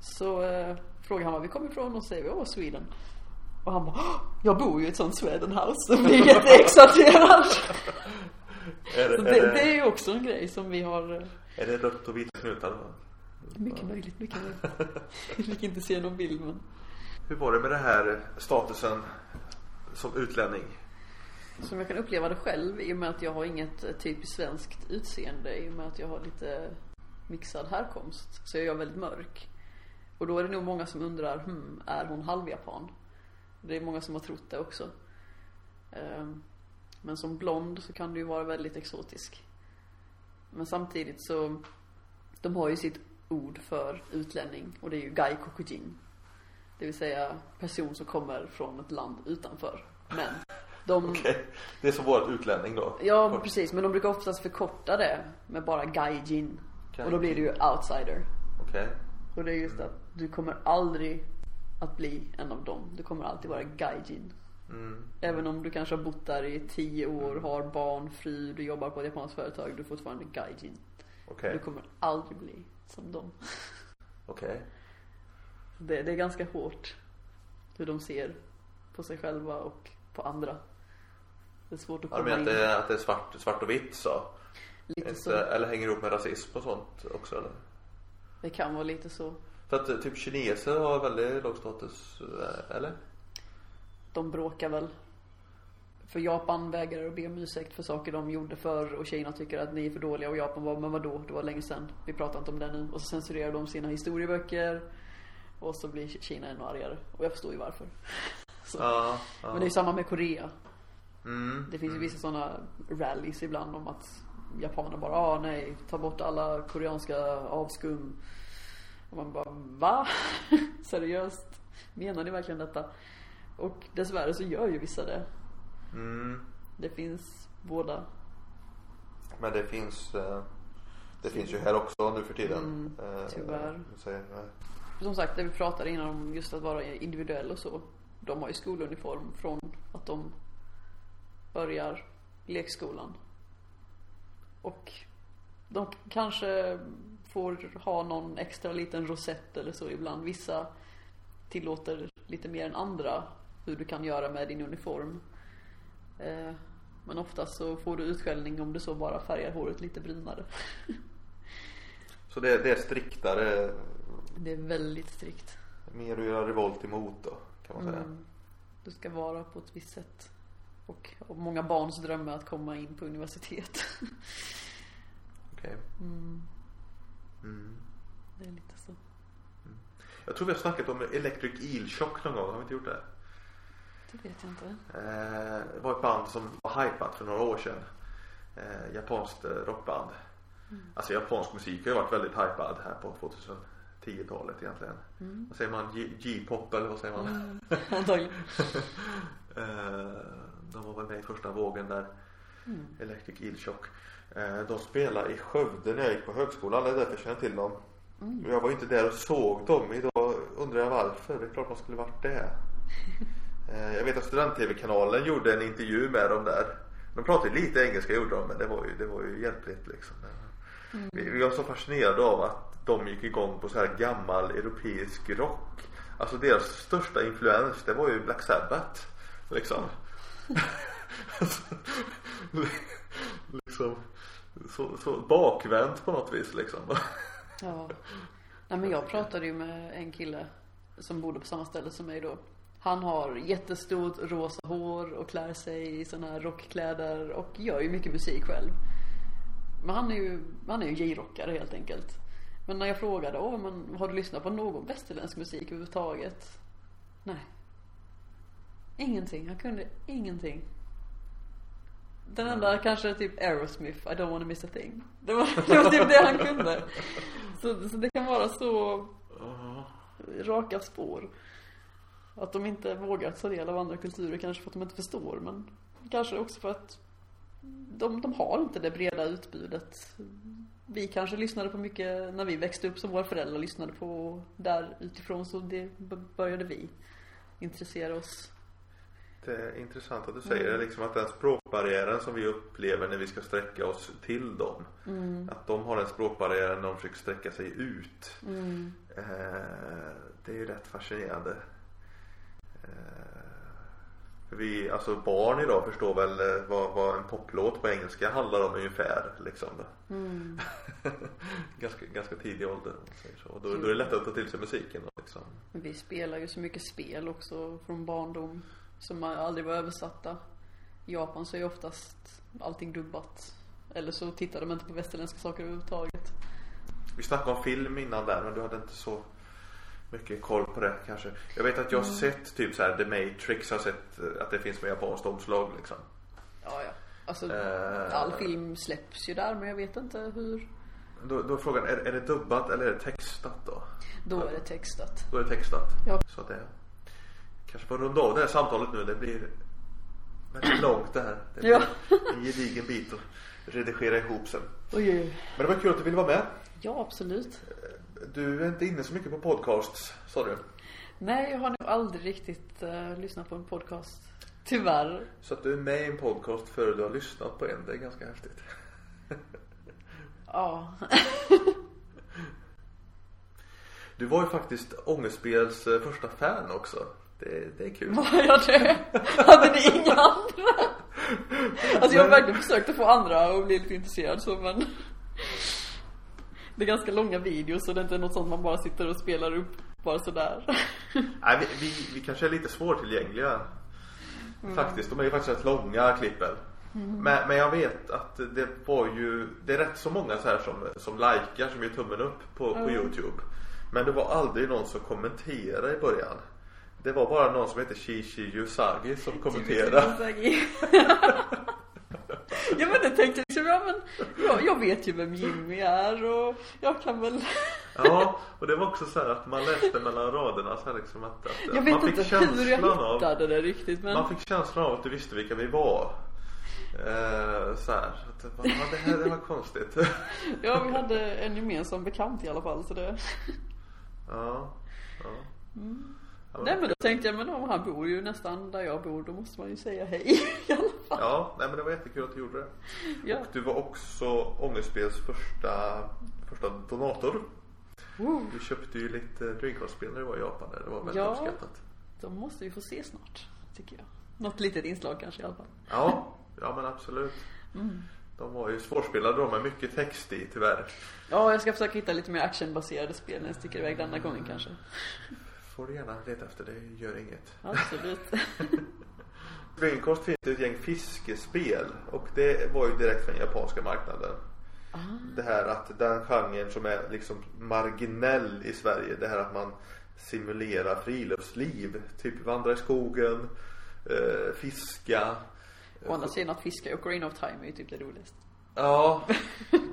[SPEAKER 3] Så eh, frågade han var vi kom ifrån och säger vi, åh Sweden. Och han bara, "Åh, jag bor ju i ett sånt Swedenhouse och blir jätteexalterad.
[SPEAKER 1] Är det,
[SPEAKER 3] Så
[SPEAKER 1] är,
[SPEAKER 3] det, är ju också en grej som vi har eh,
[SPEAKER 1] är det rött och vita knutar? då?
[SPEAKER 3] Mycket möjligt, mycket möjligt. Jag fick inte se någon bild men.
[SPEAKER 1] Hur var det med det här statusen som utlänning?
[SPEAKER 3] Som jag kan uppleva det själv i och med att jag har inget typiskt svenskt utseende i och med att jag har lite mixad härkomst. Så jag är väldigt mörk. Och då är det nog många som undrar, hmm, är hon halvjapan? Det är många som har trott det också. Ehm, men som blond så kan du ju vara väldigt exotisk. Men samtidigt så, de har ju sitt ord för utlänning och det är ju gai kokujin. Det vill säga person som kommer från ett land utanför. Men de,
[SPEAKER 1] Okej. Det är som vårt utlänning då?
[SPEAKER 3] ja
[SPEAKER 1] Kort.
[SPEAKER 3] precis, men de brukar oftast förkorta det med bara gaijin. Och då blir
[SPEAKER 1] Gaijin.
[SPEAKER 3] ju outsider.
[SPEAKER 1] Okej.
[SPEAKER 3] Och det är just att du kommer aldrig att bli en av dem. Du kommer alltid vara gaijin.
[SPEAKER 1] Mm.
[SPEAKER 3] Även om du kanske har bott där i tio år, har barn, fru, du jobbar på ett japanskt företag, du är fortfarande gaijin.
[SPEAKER 1] Okej.
[SPEAKER 3] Du kommer aldrig bli som dem.
[SPEAKER 1] Okej.
[SPEAKER 3] Det, det är ganska hårt hur de ser på sig själva och på andra. Det är svårt att
[SPEAKER 1] Ja,
[SPEAKER 3] komma
[SPEAKER 1] menar
[SPEAKER 3] in.
[SPEAKER 1] att det är, att det är svart, svart och vitt så?
[SPEAKER 3] Lite
[SPEAKER 1] Inte,
[SPEAKER 3] så.
[SPEAKER 1] eller hänger ihop med rasism och sånt också eller?
[SPEAKER 3] Det kan vara lite så.
[SPEAKER 1] För att eh, typ kineser har väldigt låg status, eh, eller?
[SPEAKER 3] De bråkar väl. För Japan vägrar att be om ursäkt för saker de gjorde förr och Kina tycker att ni är för dåliga och Japan var, men vadå, det var länge sedan. Vi pratar inte om det nu. Och så censurerar de sina historieböcker. Och så blir Kina ännu argare. Och jag förstår ju varför.
[SPEAKER 1] Ja. ja.
[SPEAKER 3] Men det är ju samma med Korea.
[SPEAKER 1] Mm.
[SPEAKER 3] Det finns ju vissa sådana rallies ibland om att japaner bara, ah nej, ta bort alla koreanska avskum. Och man bara, va? Seriöst? Menar ni verkligen detta? Och dessvärre så gör ju vissa det.
[SPEAKER 1] Mm.
[SPEAKER 3] Det finns båda.
[SPEAKER 1] Men det finns eh, Det finns ju här också nu för tiden.
[SPEAKER 3] Mm,
[SPEAKER 1] Eh,
[SPEAKER 3] tyvärr. Som sagt, det vi pratade innan om just att vara individuell och så. De har ju skoluniform från att de börjar lekskolan. Och de kanske får ha någon extra liten rosett eller så ibland. Vissa tillåter lite mer än andra hur du kan göra med din uniform. Eh, Men oftast så får du utskällning om du så bara färgar håret lite brunare.
[SPEAKER 1] Så det, det är striktare
[SPEAKER 3] Det är väldigt strikt.
[SPEAKER 1] Mer att göra revolt emot då kan man säga.
[SPEAKER 3] Mm. Du ska vara på ett visst sätt. Och, och många barns dröm är att komma in på universitet.
[SPEAKER 1] Okej.
[SPEAKER 3] Mm,
[SPEAKER 1] Mm.
[SPEAKER 3] det är lite så.
[SPEAKER 1] Jag tror vi har snackat om Electric Eel Shock någon gång. Har vi inte gjort det?
[SPEAKER 3] Det vet jag inte.
[SPEAKER 1] Eh, det var ett band som var hypat för några år sedan. Eh, japanskt eh, rockband. Alltså japansk musik har ju varit väldigt hypad här på 2010-talet egentligen. Vad säger man? J-pop eller vad säger man?
[SPEAKER 3] Antagligen.
[SPEAKER 1] Eh, de var väl med i första vågen där. Electric Eel Shock. Eh, de spelade i Skövde när jag gick på högskolan. Det är därför jag känner till dem. Och Jag var inte där och såg dem. Idag undrar jag varför. Det är klart man skulle varit det. Eh, Jag vet att student-tv-kanalen gjorde en intervju med dem där. De pratade lite engelska gjorde de men det var ju, det var ju hjälpligt liksom. Vi, vi var så fascinerade av att de gick igång på så här gammal europeisk rock. Alltså deras största influens det var ju Black Sabbath. Liksom. liksom så, så bakvänt på något vis liksom.
[SPEAKER 3] Ja. Nej men jag pratade ju med en kille som bodde på samma ställe som mig då. Han har jättestort rosa hår och klär sig i såna här rockkläder och gör ju mycket musik själv. Men han är ju, han är ju J-rockare helt enkelt. Men när jag frågade, åh men har du lyssnat på någon västerländsk musik överhuvudtaget? Nej. Ingenting, han kunde ingenting. Den enda kanske typ Aerosmith, I don't wanna miss a thing. Det var, det var typ det han kunde. Så, så det kan vara så raka spår. Att de inte vågar ta del av andra kulturer kanske för att de inte förstår men kanske också för att de, de har inte det breda utbudet. Vi kanske lyssnade på mycket när vi växte upp som våra föräldrar lyssnade på där utifrån så det började vi intressera oss.
[SPEAKER 1] Det är intressant att du säger det liksom att den språkbarriären som vi upplever när vi ska sträcka oss till dem. Att de har den språkbarriären när de försöker sträcka sig ut. Eh, det är ju rätt fascinerande. Eh, vi, alltså barn idag förstår väl eh, vad, vad en poplåt på engelska handlar om ungefär liksom. ganska, ganska tidig ålder. Och då, då är det lättare att ta till sig musiken liksom.
[SPEAKER 3] Vi spelar ju så mycket spel också från barndom som aldrig var översatta. I Japan så är oftast allting dubbat. Eller så tittar de inte på västerländska saker överhuvudtaget.
[SPEAKER 1] Vi snackade om film innan där men du hade inte så mycket koll på det kanske. Jag vet att jag har sett typ så här The Matrix, har sett eh, att det finns med japanskt omslag liksom.
[SPEAKER 3] Ja, ja. Alltså
[SPEAKER 1] Eh.
[SPEAKER 3] all film släpps ju där men jag vet inte hur.
[SPEAKER 1] Då, då är frågan, är, är det dubbat eller är det textat då?
[SPEAKER 3] Då är det textat.
[SPEAKER 1] Då är det textat.
[SPEAKER 3] Ja.
[SPEAKER 1] Så det kanske får runda av det här samtalet nu. Det blir väldigt långt det här. Det blir
[SPEAKER 3] Ja.
[SPEAKER 1] en gedigen bit att redigera ihop sen.
[SPEAKER 3] Oj, oj.
[SPEAKER 1] Men det var kul att du ville vara med.
[SPEAKER 3] Ja, absolut.
[SPEAKER 1] Du är inte inne så mycket på podcasts, sa du.
[SPEAKER 3] Nej, jag har nog aldrig riktigt uh, lyssnat på en podcast. Tyvärr.
[SPEAKER 1] Så att du är med i en podcast före du har lyssnat på en, det är ganska häftigt.
[SPEAKER 3] Ja.
[SPEAKER 1] Du var ju faktiskt Ångestspels eh, första fan också. Det, det är kul.
[SPEAKER 3] Var jag det? Hade ni inga andra? Alltså jag har verkligen försökt att få andra att bli lite intresserad så men Det är ganska långa videos så det är inte något sånt man bara sitter och spelar upp bara sådär.
[SPEAKER 1] Nej, vi, vi, vi kanske är lite svårtillgängliga. Faktiskt, de är ju faktiskt rätt långa klippen. Men, men jag vet att det var ju, det är rätt så många så här som, som likar, som ger tummen upp på, på Youtube. Men det var aldrig någon som kommenterade i början. Det var bara någon som heter Shishi Yusagi som kommenterade.
[SPEAKER 3] Ja men det tänkte jag liksom, ja men jag, jag vet ju vem Jimmy är och jag kan väl
[SPEAKER 1] Ja, och det var också så här att man läste mellan raderna så här liksom att, att
[SPEAKER 3] Jag vet
[SPEAKER 1] man fick
[SPEAKER 3] inte hur jag
[SPEAKER 1] känslan av
[SPEAKER 3] hittade det riktigt men
[SPEAKER 1] Man fick känslan av att du visste vilka vi var. Eh, så här, att vad fan, det här det var konstigt.
[SPEAKER 3] Ja vi hade en gemensam bekant i alla fall så det
[SPEAKER 1] ja, ja. Ja,
[SPEAKER 3] Nej men då tänkte jag men om han bor ju nästan där jag bor då måste man ju säga hej i alla fall.
[SPEAKER 1] ja, nej men det var jättekul att du gjorde det.
[SPEAKER 3] Ja.
[SPEAKER 1] Och du var också Ångestspels första, första donator.
[SPEAKER 3] Woo.
[SPEAKER 1] Du köpte ju lite Dreamcast-spel när du var i Japan där. Det var väldigt
[SPEAKER 3] Ja.
[SPEAKER 1] uppskattat.
[SPEAKER 3] De måste vi få se snart, tycker jag. Något litet inslag kanske i alla fall.
[SPEAKER 1] Ja, ja men absolut.
[SPEAKER 3] Mm.
[SPEAKER 1] De var ju svårspelade de med mycket text i tyvärr.
[SPEAKER 3] Ja, jag ska försöka hitta lite mer actionbaserade spel när jag sticker iväg denna gången kanske.
[SPEAKER 1] Får du gärna leta efter, det gör inget.
[SPEAKER 3] Absolut.
[SPEAKER 1] Dreamcast finns ett gäng fiskespel och det var ju direkt från japanska marknaden. Det här att den genren som är liksom marginell i Sverige, det här att man simulerar friluftsliv. Typ vandra i skogen, eh, fiska.
[SPEAKER 3] Å andra sidan att fiska i Ocarina of Time är ju typ det roligaste.
[SPEAKER 1] Ja,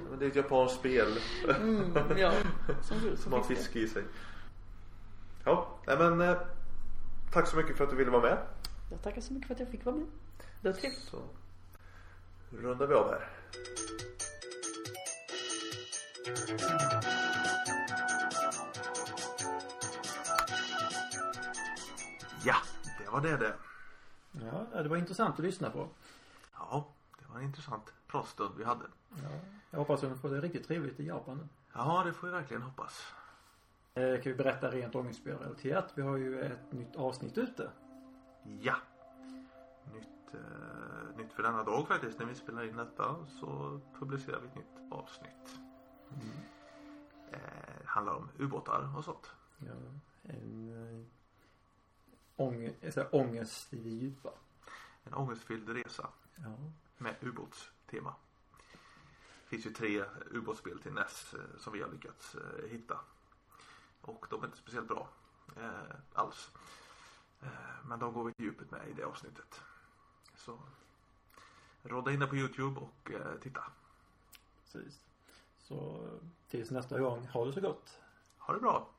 [SPEAKER 1] men det är ett japanskt spel.
[SPEAKER 3] Mm, ja. Som
[SPEAKER 1] Som
[SPEAKER 3] som
[SPEAKER 1] har
[SPEAKER 3] fiskar.
[SPEAKER 1] fisk i sig. Nej men eh, tack så mycket för att du ville vara med.
[SPEAKER 3] Jag tackar så mycket för att jag fick vara med. Det var trevligt.
[SPEAKER 1] Så rundar vi av här. Ja, det var det det.
[SPEAKER 2] Ja, det var intressant att lyssna på.
[SPEAKER 1] Ja, det var en intressant pratstund vi hade.
[SPEAKER 2] Ja, jag hoppas att de får det riktigt trevligt i Japan nu.
[SPEAKER 1] Ja, det får vi verkligen hoppas.
[SPEAKER 2] Eh, kan vi berätta rent ångestspelrelaterat. Vi har ju ett nytt avsnitt ute.
[SPEAKER 1] Ja. Nytt, eh, nytt för denna dag faktiskt. När vi spelar in detta så publicerar vi ett nytt avsnitt. Eh, handlar om ubåtar och sånt.
[SPEAKER 2] Ja, en äh, ång, ångest i det djupa.
[SPEAKER 1] En ångestfylld resa
[SPEAKER 2] Ja.
[SPEAKER 1] med ubåtstema. Det finns ju tre ubåtsspel till NES eh, som vi har lyckats eh, hitta. Och de är inte speciellt bra eh, alls. Eh, men de går vi till djupet med i det avsnittet. Så rodda in det på Youtube och eh, titta.
[SPEAKER 2] Precis. Så tills nästa gång, ha det så gott.
[SPEAKER 1] Ha det bra!